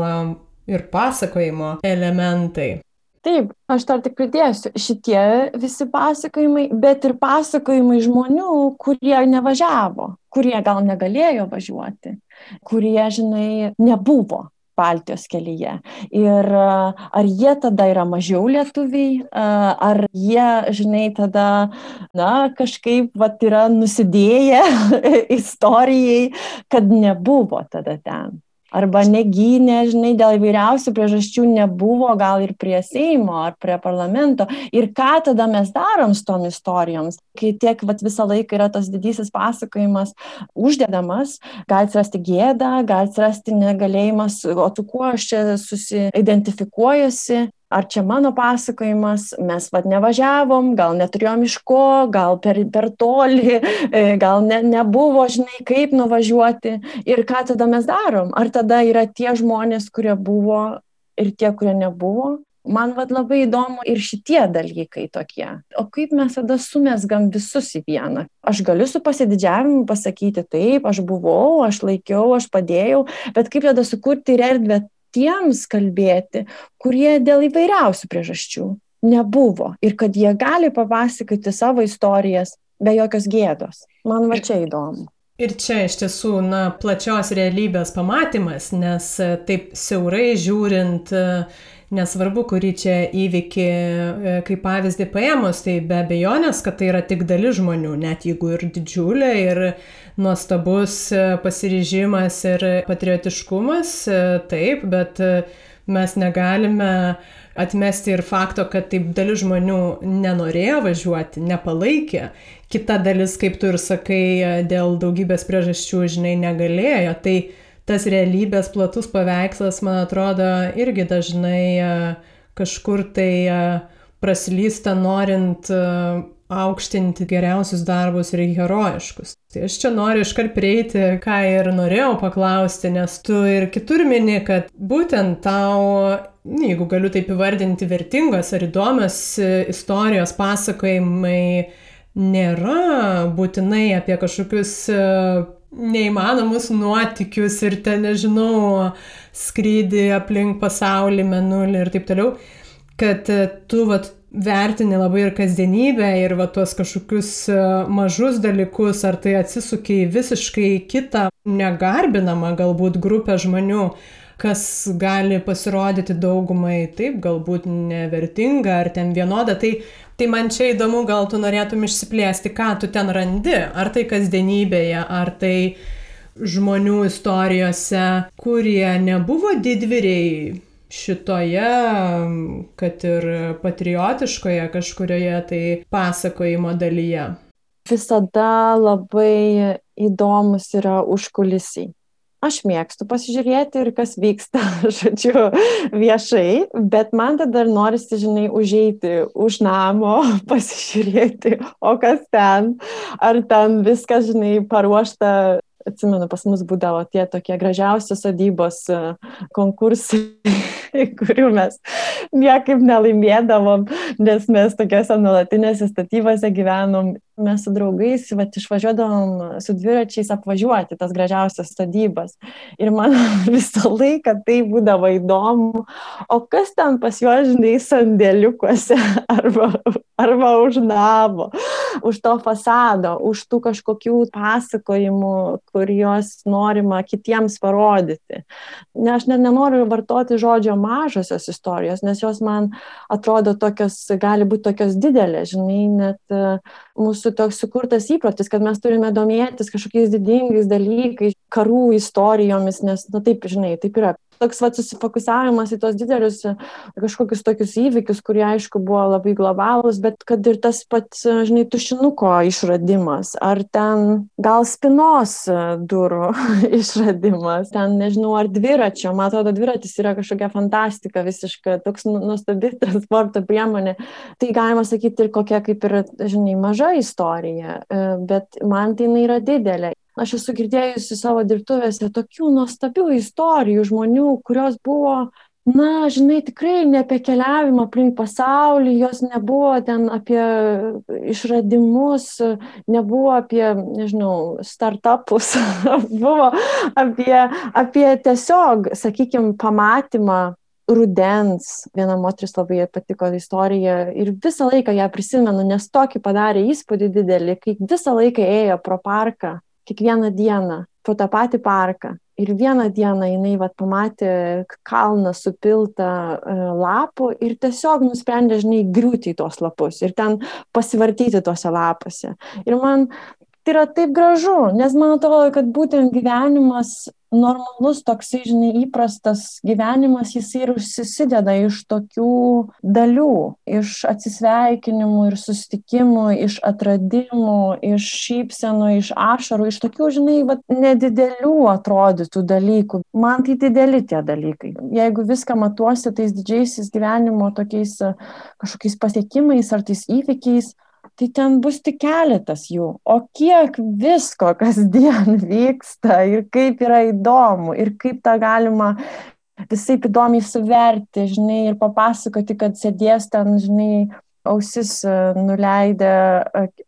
ir pasakojimo elementai. Taip, aš dar tik pridėsiu, šitie visi pasakojimai, bet ir pasakojimai žmonių, kurie nevažiavo, kurie gal negalėjo važiuoti, kurie, žinai, nebuvo Baltijos kelyje. Ir ar jie tada yra mažiau lietuviai, ar jie, žinai, tada, na, kažkaip, vat, yra nusidėję istorijai, kad nebuvo tada ten arba negynė, žinai, dėl įvairiausių priežasčių nebuvo gal ir prie Seimo ar prie parlamento. Ir ką tada mes darom su tom istorijoms, kai tiek vat, visą laiką yra tas didysis pasakojimas uždedamas, gali atsirasti gėda, gali atsirasti negalėjimas, o tu kuo aš čia susiidentifikuojuosi ar čia mano pasakojimas, mes vad nevažiavom, gal neturėjom iš ko, gal per, per toli, e, gal ne, nebuvo, žinai, kaip nuvažiuoti ir ką tada mes darom. Ar tada yra tie žmonės, kurie buvo ir tie, kurie nebuvo. Man vad labai įdomu ir šitie dalykai tokie. O kaip mes tada sumesgam visus į vieną? Aš galiu su pasididžiavimu pasakyti taip, aš buvau, aš laikiau, aš padėjau, bet kaip tada sukurti erdvę tiems kalbėti, kurie dėl įvairiausių priežasčių nebuvo ir kad jie gali papasakoti savo istorijas be jokios gėdos. Man va čia įdomu. Ir čia iš tiesų, na, plačios realybės pamatymas, nes taip siaurai žiūrint, nesvarbu, kurį čia įvykį e, kaip pavyzdį paėmus, tai be abejonės, kad tai yra tik dalis žmonių, net jeigu ir didžiulė, ir nuostabus e, pasiryžimas ir patriotiškumas, e, taip, bet mes negalime atmesti ir fakto, kad taip dalis žmonių nenorėjo važiuoti, nepalaikė. Kita dalis, kaip tu ir sakai, dėl daugybės priežasčių, žinai, negalėjo. Tai tas realybės platus paveikslas, man atrodo, irgi dažnai e, kažkur tai e, praslysta norint e, aukštinti geriausius darbus ir herojiškus. Tai aš čia noriu iškart prieiti, ką ir norėjau paklausti, nes tu ir kitur mini, kad būtent tau, jeigu galiu taip įvardinti, vertingos ar įdomios istorijos pasakojimai nėra būtinai apie kažkokius neįmanomus nuotikius ir ten, nežinau, skrydį aplink pasaulį, menulį ir taip toliau, kad e, tu vat, vertini labai ir kasdienybę ir va tuos kažkokius e, mažus dalykus, ar tai atsisukia į visiškai kitą, negarbinamą galbūt grupę žmonių, kas gali pasirodyti daugumai taip, galbūt nevertinga ar ten vienoda. Tai Tai man čia įdomu, gal tu norėtum išsiplėsti, ką tu ten randi, ar tai kasdienybėje, ar tai žmonių istorijose, kurie nebuvo didvyriai šitoje, kad ir patriotiškoje kažkurioje tai pasakojimo dalyje. Visada labai įdomus yra užkulisiai aš mėgstu pasižiūrėti ir kas vyksta, žodžiu, viešai, bet man tada norisi, žinai, užeiti už namo, pasižiūrėti, o kas ten, ar ten viskas, žinai, paruošta. Atsimenu, pas mus būdavo tie tokie gražiausios sodybos e, konkursai kurių mes niekaip nelaimėdavom, nes mes tokiuose nuolatinėse statybose gyvenom mes su draugais vat, išvažiuodavom su dviračiais apvažiuoti tas gražiausias statybas. Ir man visą laiką tai būdavo įdomu, o kas ten pas juos, žinai, sandėliukuose arba, arba už namo, už to fasado, už tų kažkokių pasakojimų, kur juos norima kitiems parodyti. Ne, aš net nenoriu vartoti žodžio mažosios istorijos, nes jos man atrodo tokios, gali būti tokios didelės, žinai, net mūsų toks sukurtas įprotis, kad mes turime domėtis kažkokiais didingais dalykais, karų istorijomis, nes, na taip, žinai, taip yra toks va, susifokusavimas į tos didelius kažkokius tokius įvykius, kurie aišku buvo labai globalūs, bet kad ir tas pats, žinai, tušinuko išradimas, ar ten gal spinos durų išradimas, ten nežinau, ar dviračio, man atrodo, dviratis yra kažkokia fantastika visiška, toks nu, nuostabi transporto priemonė. Tai galima sakyti ir kokia kaip ir, žinai, maža istorija, e, bet man tai jinai yra didelė aš esu girdėjusi savo dirbtuvėse tokių nuostabių istorijų žmonių, kurios buvo, na, žinai, tikrai ne apie keliavimą aplink pasaulį, jos nebuvo ten apie išradimus, nebuvo apie, nežinau, startupus, buvo apie, apie tiesiog, sakykime, pamatymą rudens. Viena moteris labai patiko istorija ir visą laiką ją prisimenu, nes tokį padarė įspūdį didelį, kai visą laiką ėjo pro parką kiekvieną dieną po tą patį parką. Ir vieną dieną jinai vat, pamatė kalną supiltą e, lapų ir tiesiog nusprendė, žinai, griūti į tuos lapus ir ten pasivartyti tuose lapuose. Ir man tai yra taip gražu, nes man atrodo, kad būtent gyvenimas normalus toksai, žinai, įprastas gyvenimas, jis ir susideda iš tokių dalių, iš atsisveikinimų ir sustikimų, iš atradimų, iš šypsenų, iš ašarų, iš tokių, žinai, va, nedidelių atrodytų dalykų. Man tai dideli tie dalykai. Jeigu viską matuosi tais didžiaisiais gyvenimo tokiais kažkokiais pasiekimais ar tais įvykiais, tai ten bus tik keletas jų. O kiek visko kasdien vyksta ir kaip yra įdomu ir kaip tą galima visai įdomiai suverti, žinai, ir papasakoti, kad sėdės ten, žinai, ausis e, nuleidę,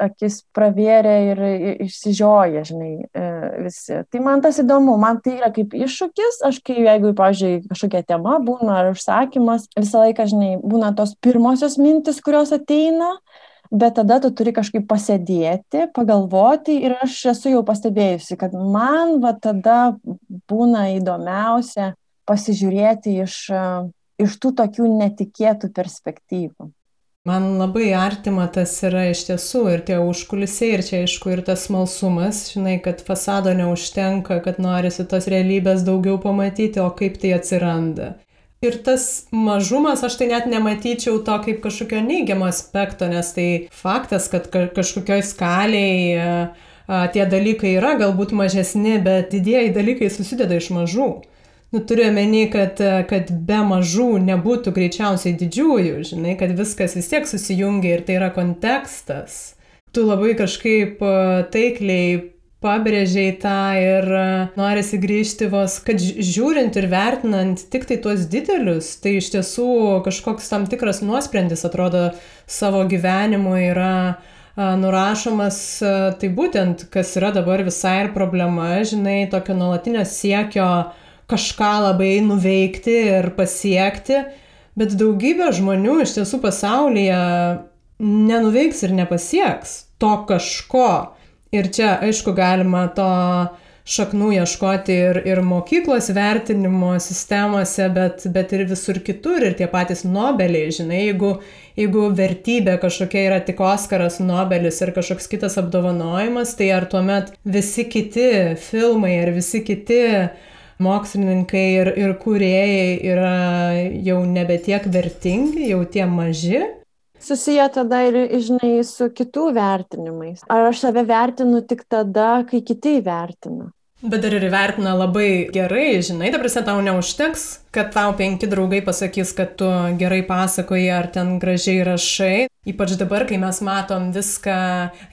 akis pravėrė ir išsižioja, žinai, e, visi. Tai man tas įdomu, man tai yra kaip iššūkis, aš kai, jeigu, pavyzdžiui, kažkokia tema būna ar užsakymas, visą laiką, žinai, būna tos pirmosios mintis, kurios ateina, bet tada tu turi kažkaip pasėdėti, pagalvoti ir aš esu jau pastebėjusi, kad man va tada būna įdomiausia pasižiūrėti iš, iš tų tokių netikėtų perspektyvų. Man labai artima tas yra iš tiesų ir tie užkulisiai, ir čia aišku ir tas smalsumas, žinai, kad fasado neužtenka, kad norisi tos realybės daugiau pamatyti, o kaip tai atsiranda. Ir tas mažumas, aš tai net nematyčiau to kaip kažkokio neigiamo aspekto, nes tai faktas, kad kažkokioj skaliai tie dalykai yra galbūt mažesni, bet didieji dalykai susideda iš mažų. Nu, turiu omeny, kad, kad be mažų nebūtų greičiausiai didžiųjų, žinai, kad viskas vis tiek susijungia ir tai yra kontekstas. Tu labai kažkaip taikliai pabrėžiai tą ir e, norisi grįžti vos, kad žiūrint ir vertinant tik tai tuos didelius, tai iš tiesų kažkoks tam tikras nuosprendis atrodo savo gyvenimu yra e, nurašomas, e, tai būtent, kas yra dabar visai ir problema, žinai, tokio nuolatinio siekio kažką labai nuveikti ir pasiekti, bet daugybė žmonių iš tiesų pasaulyje nenuveiks ir nepasieks to kažko Ir čia, aišku, galima to šaknų ieškoti ir, ir mokyklos vertinimo sistemose, bet, bet ir visur kitur, ir tie patys Nobeliai, žinai, jeigu, jeigu vertybė kažkokia yra tik Oskaras, Nobelis ir kažkoks kitas apdovanojimas, tai ar tuomet visi kiti filmai ir visi kiti mokslininkai ir, ir kūrėjai yra jau nebe tiek vertingi, jau tie maži, susiję tada ir, žinai, su kitų vertinimais. Ar aš save vertinu tik tada, kai kiti įvertina? Bet dar ir įvertina labai gerai, žinai, ta prasme tau neužteks, kad tau penki draugai pasakys, kad tu gerai pasakoji ar ten gražiai rašai. Ypač dabar, kai mes matom viską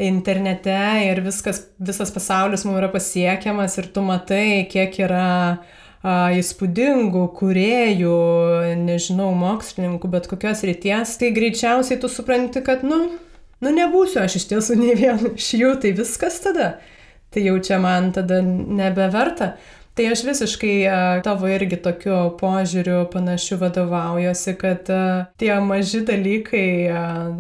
internete ir viskas, visas pasaulis mums yra pasiekiamas ir tu matai, kiek yra įspūdingų kuriejų, nežinau, mokslininkų, bet kokios ryties, tai greičiausiai tu supranti, kad, nu, nu nebūsiu aš iš tiesų nei vienu iš jų, tai viskas tada. Tai jau čia man tada nebeverta. Tai aš visiškai tavo irgi tokiu požiūriu panašiu vadovaujuosi, kad tie maži dalykai,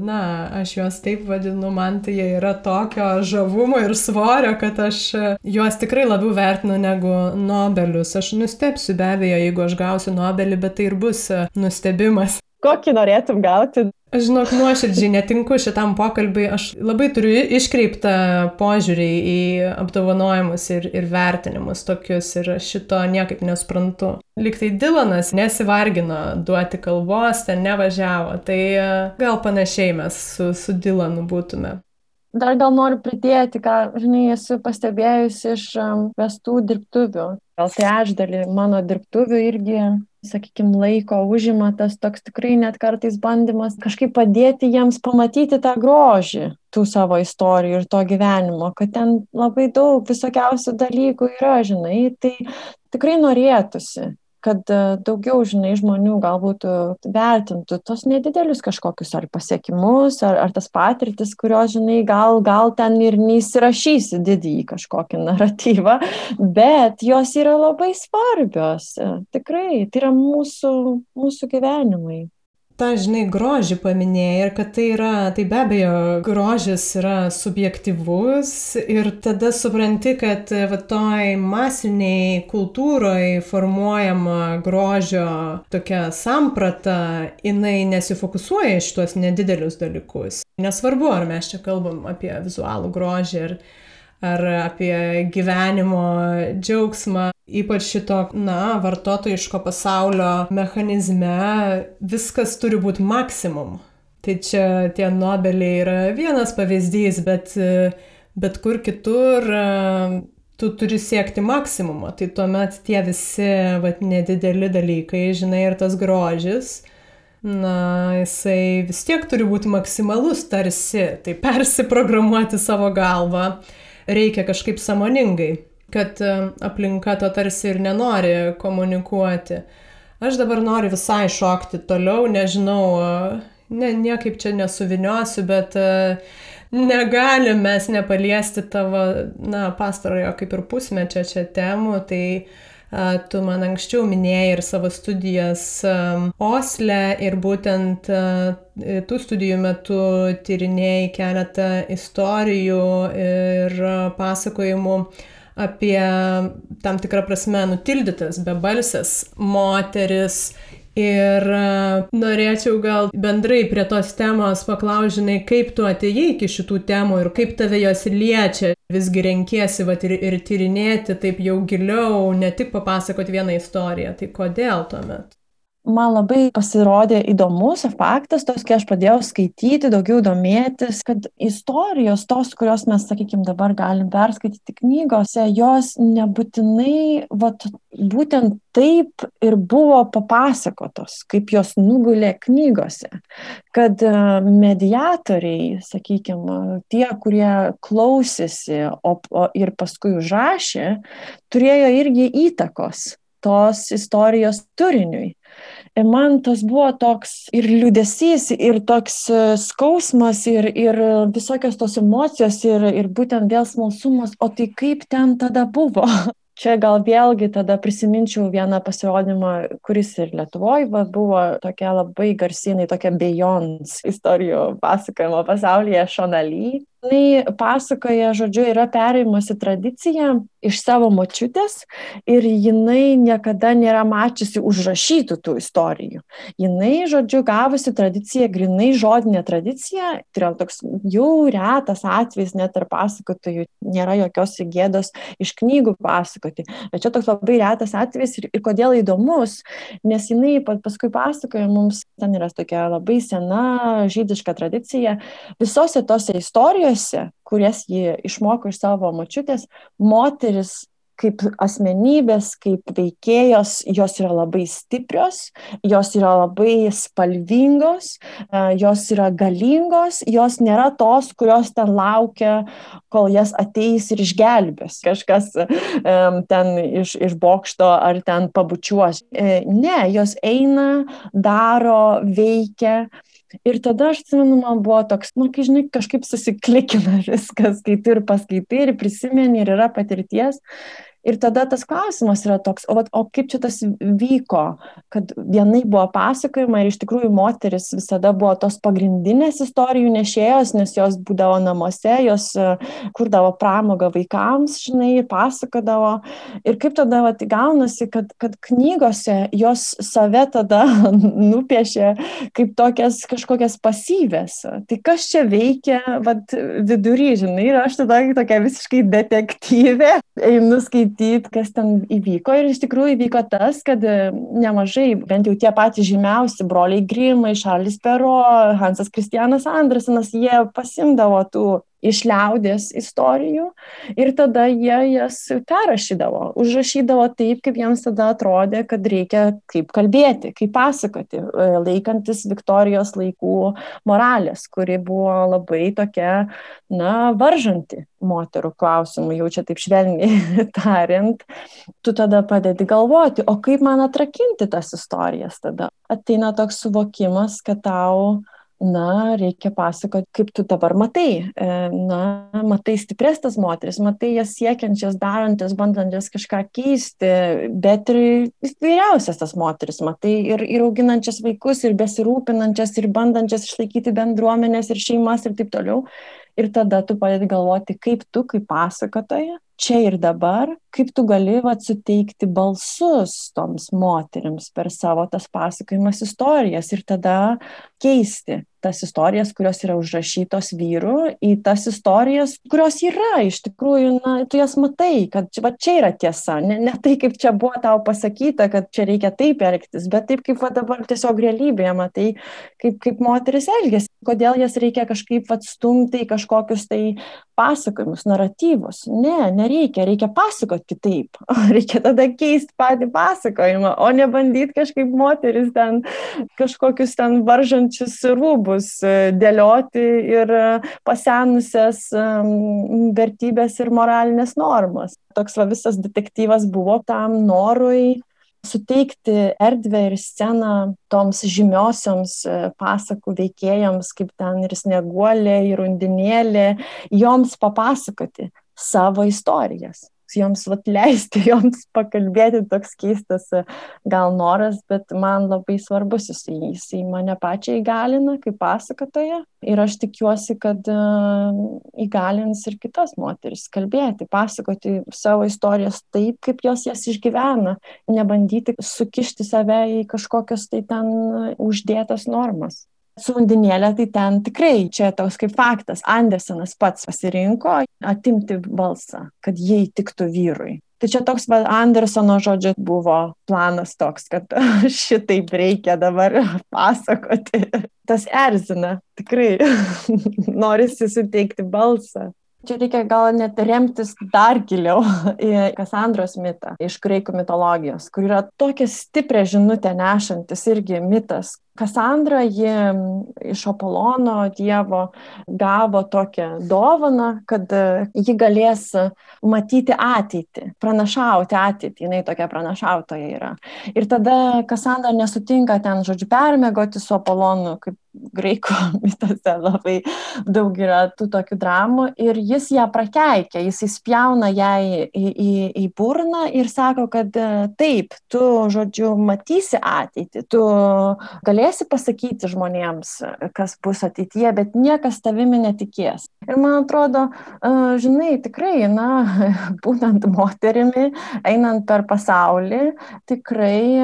na, aš juos taip vadinu, man tai jie yra tokio žavumo ir svorio, kad aš juos tikrai labiau vertinu negu Nobelius. Aš nustepsiu be abejo, jeigu aš gausiu Nobelį, bet tai ir bus nustebimas. Kokį norėtum gauti? Aš žinok, nuoširdžiai netinku šitam pokalbiui, aš labai turiu iškreiptą požiūrį į apdovanojimus ir, ir vertinimus tokius ir šito niekaip nesprantu. Liktai Dilanas nesivargino duoti kalbos, ten nevažiavo, tai e, gal panašiai mes su, su Dilanu būtume. Dar gal noriu pridėti, ką, žinai, esu pastebėjusi iš vestų dirbtuvių. Gal trečdalį mano dirbtuvių irgi sakykime, laiko užima tas toks tikrai net kartais bandymas kažkaip padėti jiems pamatyti tą grožį tų savo istorijų ir to gyvenimo, kad ten labai daug visokiausių dalykų yra, žinai, tai tikrai norėtųsi kad e, daugiau, žinai, žmonių galbūt e, vertintų tos nedidelius kažkokius ar pasiekimus, ar, ar tas patirtis, kurios, žinai, gal, gal ten ir neįsirašysi didįjį kažkokį naratyvą, bet jos yra labai svarbios. E, tikrai, tai yra mūsų, mūsų gyvenimai tą, žinai, grožį paminėjai ir kad tai yra, tai be abejo, grožis yra subjektivus ir tada supranti, kad va toj masiniai kultūroje formuojama grožio tokia samprata, jinai nesifokusuoja iš tuos nedidelius dalykus. Nesvarbu, ar mes čia kalbam apie vizualų grožį ar, ar apie gyvenimo džiaugsmą ypač šito, na, vartotojiško pasaulio mechanizme viskas turi būti maksimum. Tai čia tie Nobeliai yra vienas pavyzdys, bet, bet kur kitur tu turi siekti maksimumo. Tai tuomet tie visi vat, nedideli dalykai, žinai, ir tas grožis, na, jisai vis tiek turi būti maksimalus tarsi, tai persiprogramuoti savo galvą reikia kažkaip samoningai kad e, aplinka to tarsi ir nenori komunikuoti. Aš dabar noriu visai šokti toliau, nežinau, e, ne, niekaip čia nesuviniosiu, bet e, negalim mes nepaliesti tavo, na, pastarojo kaip ir pusmečio čia temų, tai uh, tu man anksčiau minėjai ir savo studijas Osle ir būtent tų studijų metu tyrinėjai keletą istorijų ir pasakojimų apie tam tikrą prasme nutildytas, bebalsės moteris. Ir e, norėčiau gal bendrai prie tos temos paklaužinai, kaip tu atėjai iki šitų temų ir kaip tave jos liečia. Visgi renkiesi vat, ir, ir tyrinėti taip jau giliau, ne tik papasakoti vieną istoriją. Tai kodėl tuomet? Man labai pasirodė įdomus faktas, tos, kai aš pradėjau skaityti, daugiau domėtis, kad istorijos, tos, kurios mes, sakykime, dabar galim perskaityti knygose, jos nebūtinai, vat, būtent taip ir buvo papasakotos, kaip jos nugulė knygose. Kad e, mediatoriai, sakykime, tie, kurie klausėsi o, o, ir paskui užrašė, turėjo irgi įtakos tos istorijos turiniui. Man tas buvo toks ir liūdėsys, ir toks e, skausmas, ir, ir visokios tos emocijos, ir, ir būtent vėl smalsumas, o tai kaip ten tada buvo? Čia gal vėlgi tada prisiminčiau vieną pasirodymą, kuris ir Lietuvoje buvo tokia labai garsinai, tokia Beyond istorijų pasakojimo pasaulyje Šonaly jinai pasakoja, žodžiu, yra perėjimusi tradicija iš savo močiutės ir jinai niekada nėra mačiusi užrašytų tų istorijų. Jinai, žodžiu, gavusi tradiciją, grinai žodinė tradicija, tai yra toks jau retas atvejis, net ar pasakotojų nėra jokios gėdos iš knygų pasakoti. Bet čia toks labai retas atvejis ir, ir kodėl įdomus, nes jinai paskui pasakoja mums, ten yra tokia labai sena žydiška tradicija, visose tose istorijose, kurias ji išmoko iš savo močiutės, moteris kaip asmenybės, kaip veikėjos, jos yra labai stiprios, jos yra labai spalvingos, e, jos yra galingos, jos nėra tos, kurios ten laukia, kol jas ateis ir išgelbės. Kažkas ten iš, iš bokšto ar ten pabučiuos. E, ne, jos eina, daro, veikia. Ir tada aš atsimenu, man buvo toks, nu, kai žinai, kažkaip susiklikina viskas, kai tu ir paskaitai, ir prisimeni, ir yra patirties. Ir tada tas klausimas yra toks, o, o kaip čia tas vyko, kad vienai buvo pasakojama ir iš tikrųjų moteris visada buvo tos pagrindinės istorijų nešėjos, nes jos būdavo namuose, jos e, kurdavo pramogą vaikams, žinai, pasakodavo. Ir kaip tada vat, gaunasi, kad, kad knygose jos save tada nupiešė kaip tokias kažkokias pasyvės. Tai kas čia veikia vat, vidury, žinai, ir aš tada tokia visiškai detektyvė, einu skaityti skaityti, kas ten įvyko. Ir iš tikrųjų įvyko tas, kad e, nemažai, bent jau tie patys žymiausi broliai Grimai, Šarlis Pero, Hansas Kristianas Andersenas, jie pasimdavo tų iš liaudės istorijų ir tada jie jas perrašydavo, užrašydavo taip, kaip jiems tada atrodė, kad reikia kaip kalbėti, kaip pasakoti, e, laikantis Viktorijos laikų moralės, kuri buvo labai tokia, na, varžanti moterų klausimų, jau čia taip švelniai tariant, tu tada padedi galvoti, o kaip man atrakinti tas istorijas tada. Ateina toks suvokimas, kad tau na, reikia pasakoti, kaip tu dabar matai. E, na, matai stiprestas moteris, matai jas siekiančias, darančias, bandančias kažką keisti, bet ir vyriausias tas moteris, matai ir, ir auginančias vaikus, ir besirūpinančias, ir bandančias išlaikyti bendruomenės ir šeimas ir taip toliau. Ir tada tu padedi galvoti, kaip tu, kaip pasakotoja, čia ir dabar, kaip tu gali vat, suteikti balsus toms moteriams per savo tas pasakojimas istorijas ir tada keisti tas istorijas, kurios yra užrašytos vyrų, į tas istorijas, kurios yra iš tikrųjų, na, tu jas matai, kad va, čia yra tiesa, ne, ne tai, kaip čia buvo tau pasakyta, kad čia reikia taip elgtis, bet taip, kaip va, dabar tiesiog realybėje matai, kaip, kaip moteris elgesi, kodėl jas reikia kažkaip atstumti į kažkokius tai pasakojimus, naratyvus. Ne, nereikia, reikia pasakoti kitaip. Reikia tada keisti patį pasakojimą, o ne bandyti kažkaip moteris ten kažkokius ten varžančius rūbus darbus, e, dėlioti ir e, pasenusias vertybės ir moralinės normas. Toks va visas detektyvas buvo tam norui suteikti erdvę ir sceną toms žymiosioms e, pasakų veikėjams, kaip ten ir sneguolė, ir undinėlė, joms papasakoti savo istorijas joms vat, leisti joms pakalbėti, toks keistas e, gal noras, bet man labai svarbus jisai, jisai mane pačią įgalina kaip pasakotoja ir aš tikiuosi, kad uh, įgalins ir kitas moteris kalbėti, pasakoti savo istorijas taip, kaip jos jas išgyvena, nebandyti sukišti save į kažkokias tai ten uždėtas normas su undinėle, tai ten tikrai čia toks kaip faktas. Andersenas pats pasirinko atimti balsą, kad jie įtiktų vyrui. Tai čia toks va, Andersono žodžio buvo planas toks, kad šitaip reikia dabar pasakoti. Tas erzina, tikrai norisi suteikti balsą. Čia reikia gal net remtis dar giliau į Kasandros mitą iš graikų mitologijos, kur yra tokia stiprią žinutę nešantis irgi mitas, Kasandra ji iš Apolono Dievo gavo tokią dovaną, kad e, ji galės matyti ateitį, pranašauti ateitį, jinai tokia pranašautoja yra. Ir tada Kasandra nesutinka ten, žodžiu, permėgoti su Apolonu, kaip graikų mitose labai daug yra tų tokių dramų ir jis ją prakeikia, jis įspjauna jai į, į, į burną ir sako, kad e, taip, tu, žodžiu, matysi ateitį, tu galėsi galėsi pasakyti žmonėms, kas bus ateityje, bet niekas tavimi netikės. Ir man atrodo, žinai, tikrai, na, būtent moterimi, einant per pasaulį, tikrai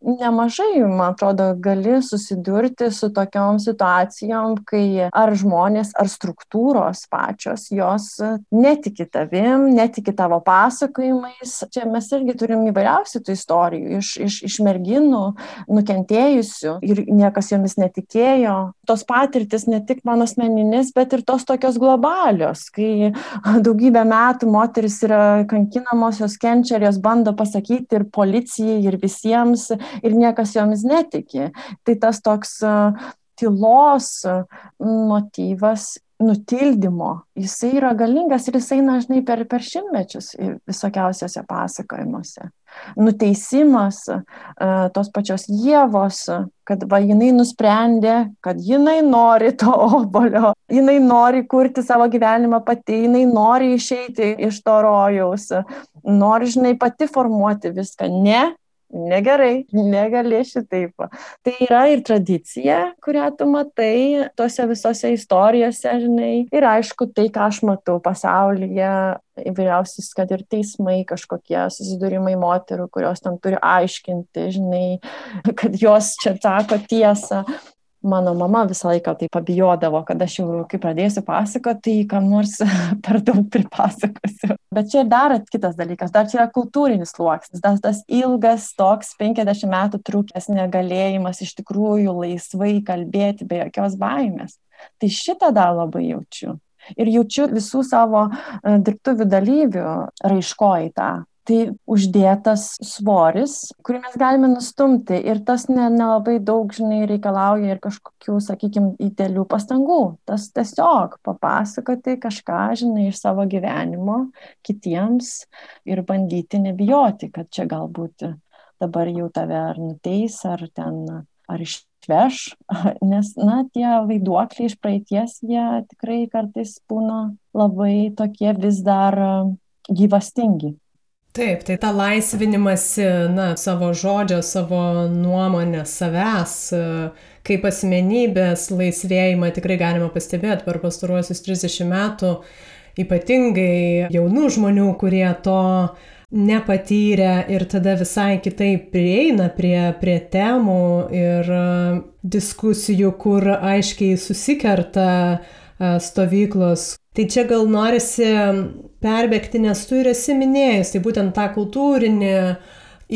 nemažai, man atrodo, gali susidurti su tokiom situacijom, kai ar žmonės, ar struktūros pačios, jos netiki tavim, netiki tavo pasakojimais. Čia mes irgi turim įvairiausių tų istorijų iš, iš, iš merginų nukentėjusių ir niekas jomis netikėjo. Tos patirtis ne tik mano asmeninis, bet ir tos tokios globalios, kai daugybę metų moteris yra kankinamos, jos kenčia ir jos bando pasakyti ir policijai, ir visiems, ir niekas jomis netiki. Tai tas toks tylos motyvas nutildymo, jisai yra galingas ir jisai dažnai per, per šimtmečius visokiausiose pasakojimuose. Nuteisimas tos pačios Jėvos, kad va jinai nusprendė, kad jinai nori to obolio, jinai nori kurti savo gyvenimą pati, jinai nori išeiti iš to rojaus, nori, žinai, pati formuoti viską. Ne, negerai, negali šitaip. Tai yra ir tradicija, kurią tu matai tose visose istorijose, žinai. Ir aišku, tai, ką aš matau pasaulyje, įvairiausiais, kad ir teismai kažkokie susidūrimai moterų, kurios tam turi aiškinti, žinai, kad jos čia sako tiesą mano mama visą laiką tai pabijodavo, kad aš jau, kai pradėsiu pasakoti, tai kam nors per daug pripasakosiu. Bet čia dar kitas dalykas, dar čia yra kultūrinis sluoksnis, tas, tas ilgas toks 50 metų trukęs negalėjimas iš tikrųjų laisvai kalbėti be jokios baimės. Tai šitą dar labai jaučiu. Ir jaučiu visų savo e, dirbtuvių dalyvių raiškoj tą tai uždėtas svoris, kurį mes galime nustumti ir tas nelabai ne daug, žinai, reikalauja ir kažkokių, sakykime, didelių pastangų. Tas tiesiog papasakoti kažką, žinai, iš savo gyvenimo kitiems ir bandyti nebijoti, kad čia galbūt dabar jau tave ar nuteis, ar ten, ar išveš, nes, na, tie vaiduokliai iš praeities, jie tikrai kartais būna labai tokie vis dar gyvastingi. Taip, tai ta laisvinimasi, na, savo žodžio, savo nuomonės, savęs, kaip asmenybės laisvėjimą tikrai galima pastebėti per pastaruosius 30 metų, ypatingai jaunų žmonių, kurie to nepatyrę ir tada visai kitaip prieina prie, prie temų ir diskusijų, kur aiškiai susikerta stovyklos. Tai čia gal norisi perbėgti, nes tu ir esi minėjus, tai būtent tą kultūrinį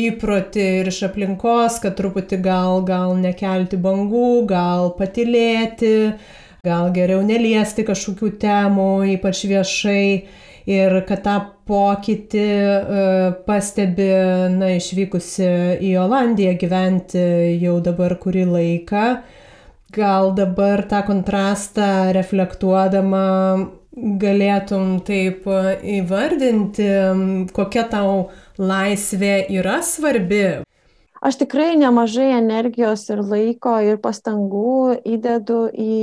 įprotį ir iš aplinkos, kad truputį gal, gal nekelti bangų, gal patilėti, gal geriau neliesti kažkokių temų, ypač viešai. Ir kad tą pokytį uh, pastebi, na, išvykusi į Olandiją gyventi jau dabar kurį laiką, gal dabar tą kontrastą reflektuodama galėtum taip e, įvardinti, kokia tau laisvė yra svarbi? Aš tikrai nemažai energijos ir laiko ir pastangų įdedu į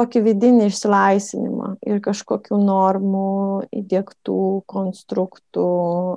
tokį vidinį išsilaisvinimą ir kažkokių normų įdėktų konstruktų,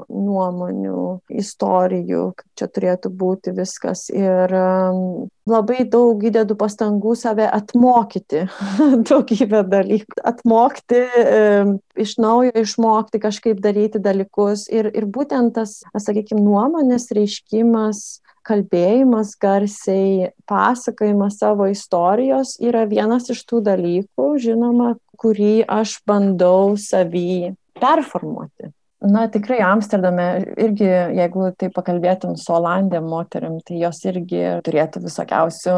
nuomonių, istorijų, kaip čia turėtų būti viskas. Ir um, labai daug įdedu pastangų save atmokyti daugybę dalykų. Atmokti, um, iš naujo išmokti kažkaip daryti dalykus. Ir, ir būtent tas, sakykime, nuomonės reiškimas kalbėjimas garsiai, pasakojimas savo istorijos yra vienas iš tų dalykų, žinoma, kurį aš bandau savį performuoti. Na, tikrai Amsterdame irgi, jeigu tai pakalbėtum su Olandėm moteriam, tai jos irgi turėtų visokiausių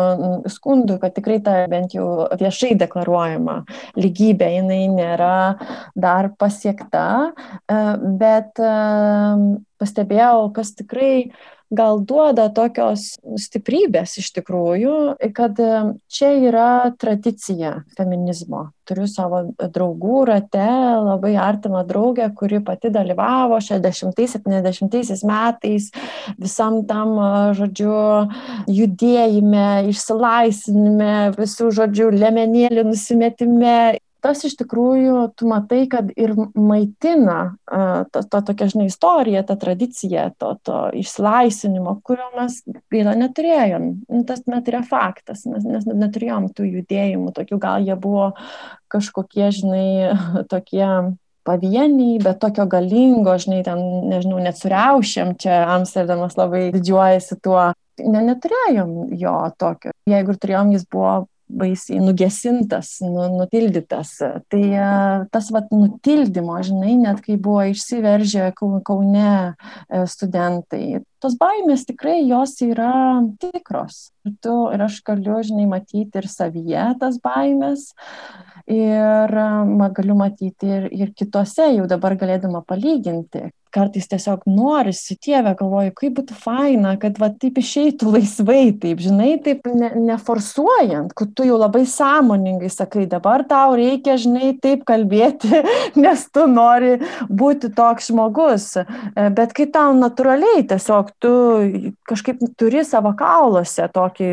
skundų, kad tikrai ta bent jau viešai deklaruojama lygybė, jinai nėra dar pasiekta, e, bet e, pastebėjau, kas tikrai gal duoda tokios stiprybės iš tikrųjų, kad čia yra tradicija feminizmo. Turiu savo draugų rate labai artimą draugę, kuri pati dalyvavo 60-70 metais visam tam, žodžiu, judėjime, išsilaisvinime, visų, žodžiu, lemenėlį nusimetime tas iš tikrųjų tu matai, kad ir maitina tą to, tokią, žinai, istoriją, tą tradiciją, to, to išsilaisvinimo, kurio mes gaila neturėjom. Nu, tas net yra faktas, mes, mes neturėjom tų judėjimų, tokių gal jie buvo kažkokie, žinai, tokie pavieniai, bet tokio galingo, žinai, ten, nežinau, net suriaušėm, čia Amsterdamas labai didžiuojasi tuo. Ne, neturėjom jo tokio. Jeigu ir turėjom, jis buvo baisiai nugesintas, nu, nutildytas. Tai e, tas vat nutildymo, žinai, net kai buvo išsiveržę Kaune e, studentai, tos baimės tikrai jos yra tikros. Ir tu ir aš galiu, žinai, matyti ir savyje tas baimės. Ir galiu matyti ir, ir kitose, jau dabar galėdama palyginti, kartais tiesiog norisi, Dieve, galvoju, kaip būtų faina, kad va taip išeitų laisvai, taip, žinai, taip ne, neforsuojant, kad tu jau labai sąmoningai sakai, dabar tau reikia, žinai, taip kalbėti, nes tu nori būti toks žmogus. E, bet kai tau natūraliai tiesiog tu kažkaip turi savo kaulose tokį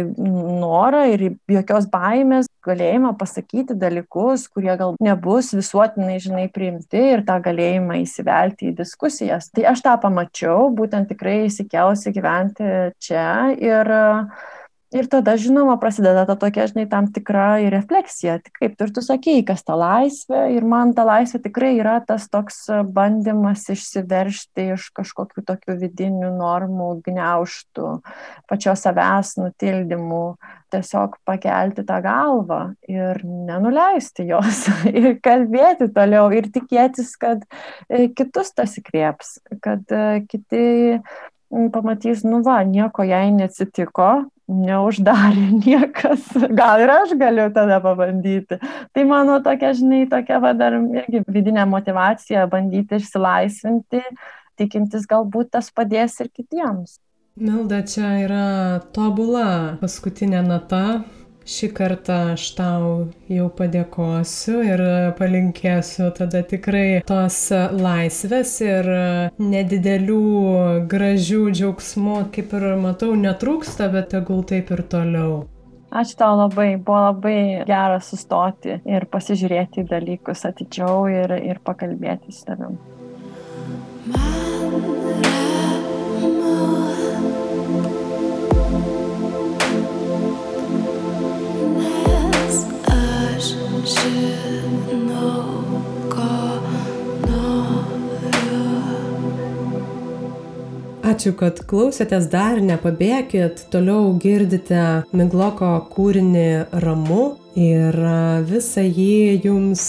norą ir jokios baimės, galėjimą pasakyti dalykus, kurie gal nebus visuotinai, žinai, priimti ir tą galėjimą įsivelti į diskusijas. Tai aš tą pamačiau, būtent tikrai įsikėlusi gyventi čia ir Ir tada, žinoma, prasideda ta tokia, žinai, tam tikra ir refleksija. Tai kaip ir tu sakėjai, kas ta laisvė. Ir man ta laisvė tikrai yra tas toks bandymas išsiveršti iš kažkokių tokių vidinių normų, gniauštų, pačios savęs nutildymų, tiesiog pakelti tą galvą ir nenuleisti jos ir kalbėti toliau ir tikėtis, kad e, kitus tas įkrieps, kad e, kiti pamatys, nu va, nieko jai neatsitiko, neuždarė niekas, gal ir aš galiu tada pabandyti. Tai mano tokia, žinai, tokia va dar irgi vidinė motivacija bandyti išsilaisvinti, tikintis galbūt tas padės ir kitiems. Milda, čia yra tobula paskutinė nata, Šį kartą aš tau jau padėkosiu ir palinkėsiu tada tikrai tos laisvės ir nedidelių gražių džiaugsmų, kaip ir matau, netrūksta, bet tegul taip ir toliau. Ačiū tau labai, buvo labai gera sustoti ir pasižiūrėti dalykus atidžiau ir, ir pakalbėti su tavim. Ačiū, kad klausėtės dar, nepabėkit, toliau girdite Migloko kūrinį Ramu ir visą jį jums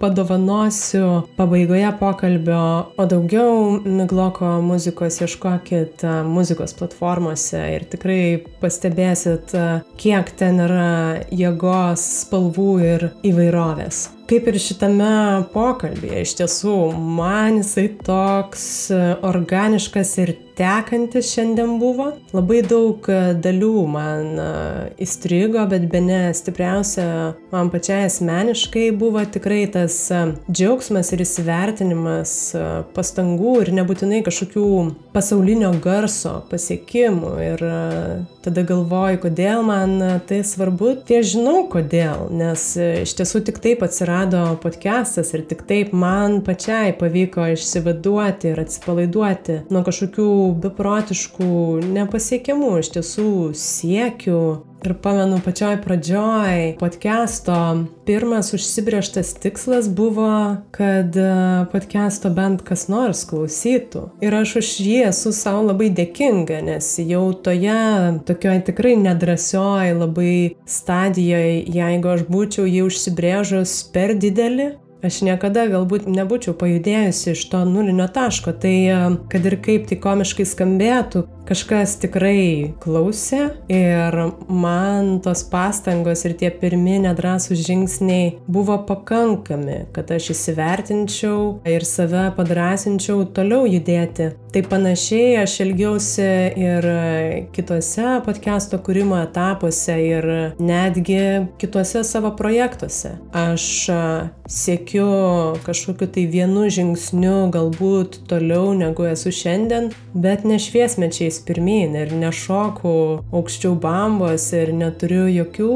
padovanosiu pabaigoje pokalbio, o daugiau Migloko muzikos ieškokit muzikos platformose ir tikrai pastebėsit, kiek ten yra jėgos, spalvų ir įvairovės. Kaip ir šitame pokalbėje, iš tiesų, man jisai toks organiškas ir tekantis šiandien buvo. Labai daug e, dalių man e, įstrigo, bet be ne stipriausia man pačiai asmeniškai buvo tikrai tas e, džiaugsmas ir įsivertinimas pastangų ir nebūtinai kažkokių pasaulinio garso pasiekimų. Ir tada galvoju, kodėl man tai svarbu. Tai žinau kodėl, nes iš tiesų tik taip atsirado podcastas ir tik taip man pačiai pavyko išsivaduoti ir atsipalaiduoti nuo kažkokių beprotiškų, nepasiekiamų iš tiesų siekių. Ir pamenu pačioj pradžioj podcast'o pirmas užsibrieštas tikslas buvo, kad e, podcast'o bent kas nors klausytų. Ir aš už jį esu savo labai dėkinga, nes jau toje tokioje tikrai nedrasioj labai stadijoje, jeigu aš būčiau jį užsibrėžus per didelį, aš niekada galbūt nebūčiau pajudėjusi iš to nulinio taško. Tai e, kad ir kaip tai komiškai skambėtų, kažkas tikrai klausė ir man tos pastangos ir tie pirmi nedrasūs žingsniai buvo pakankami, kad aš įsivertinčiau ir save padrasinčiau toliau judėti. Tai panašiai aš elgiausi ir kitose podcast'o kūrimo etapuose ir netgi kitose savo projektuose. Aš siekiu kažkokiu tai vienu žingsniu galbūt toliau negu esu šiandien, bet ne šviesmečiai eis pirmyn ir nešoku aukščiau bambos ir neturiu jokių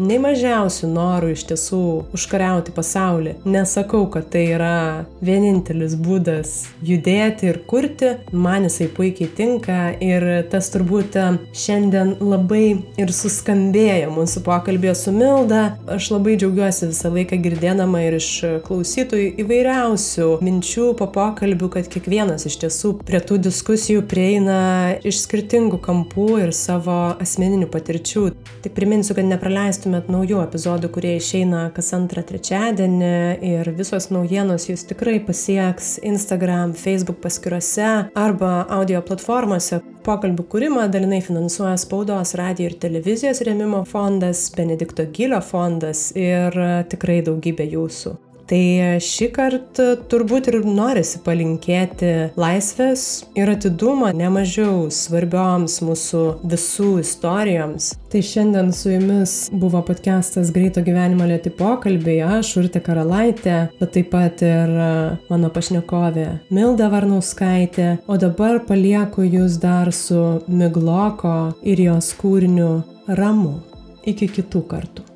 nei mažiausių norų iš tiesų užkariauti pasaulį. Nesakau, kad tai yra vienintelis būdas judėti ir kurti, man jisai puikiai tinka ir tas turbūt šiandien labai ir suskambėjo mūsų pokalbėje su Milda. Aš labai džiaugiuosi visą laiką girdėdama ir iš klausytojų įvairiausių minčių po pokalbių, kad kiekvienas iš tiesų prie tų diskusijų prieina iš skirtingų kampų ir savo asmeninių patirčių. Tik priminsiu, kad nepraleistumėt naujų epizodų, kurie išeina kas antrą trečiadienį ir visos naujienos jūs tikrai pasieks Instagram, Facebook paskiruose arba audio platformose. Pokalbių kūrimą dalinai finansuoja spaudos, radio ir televizijos rėmimo fondas, Benedikto Gilio fondas ir tikrai daugybė jūsų. Tai šį kartą turbūt ir norisi palinkėti laisvės ir atidumo nemažiau svarbioms mūsų visų istorijoms. Tai šiandien su jumis buvo podcastas Greito gyvenimo lėti pokalbiai, aš Urte Karalaitė, bet taip pat ir mano pašnekovė Milda Varnauskaitė, o dabar palieku jūs dar su Migloko ir jos kūriniu Ramu. Iki kitų kartų.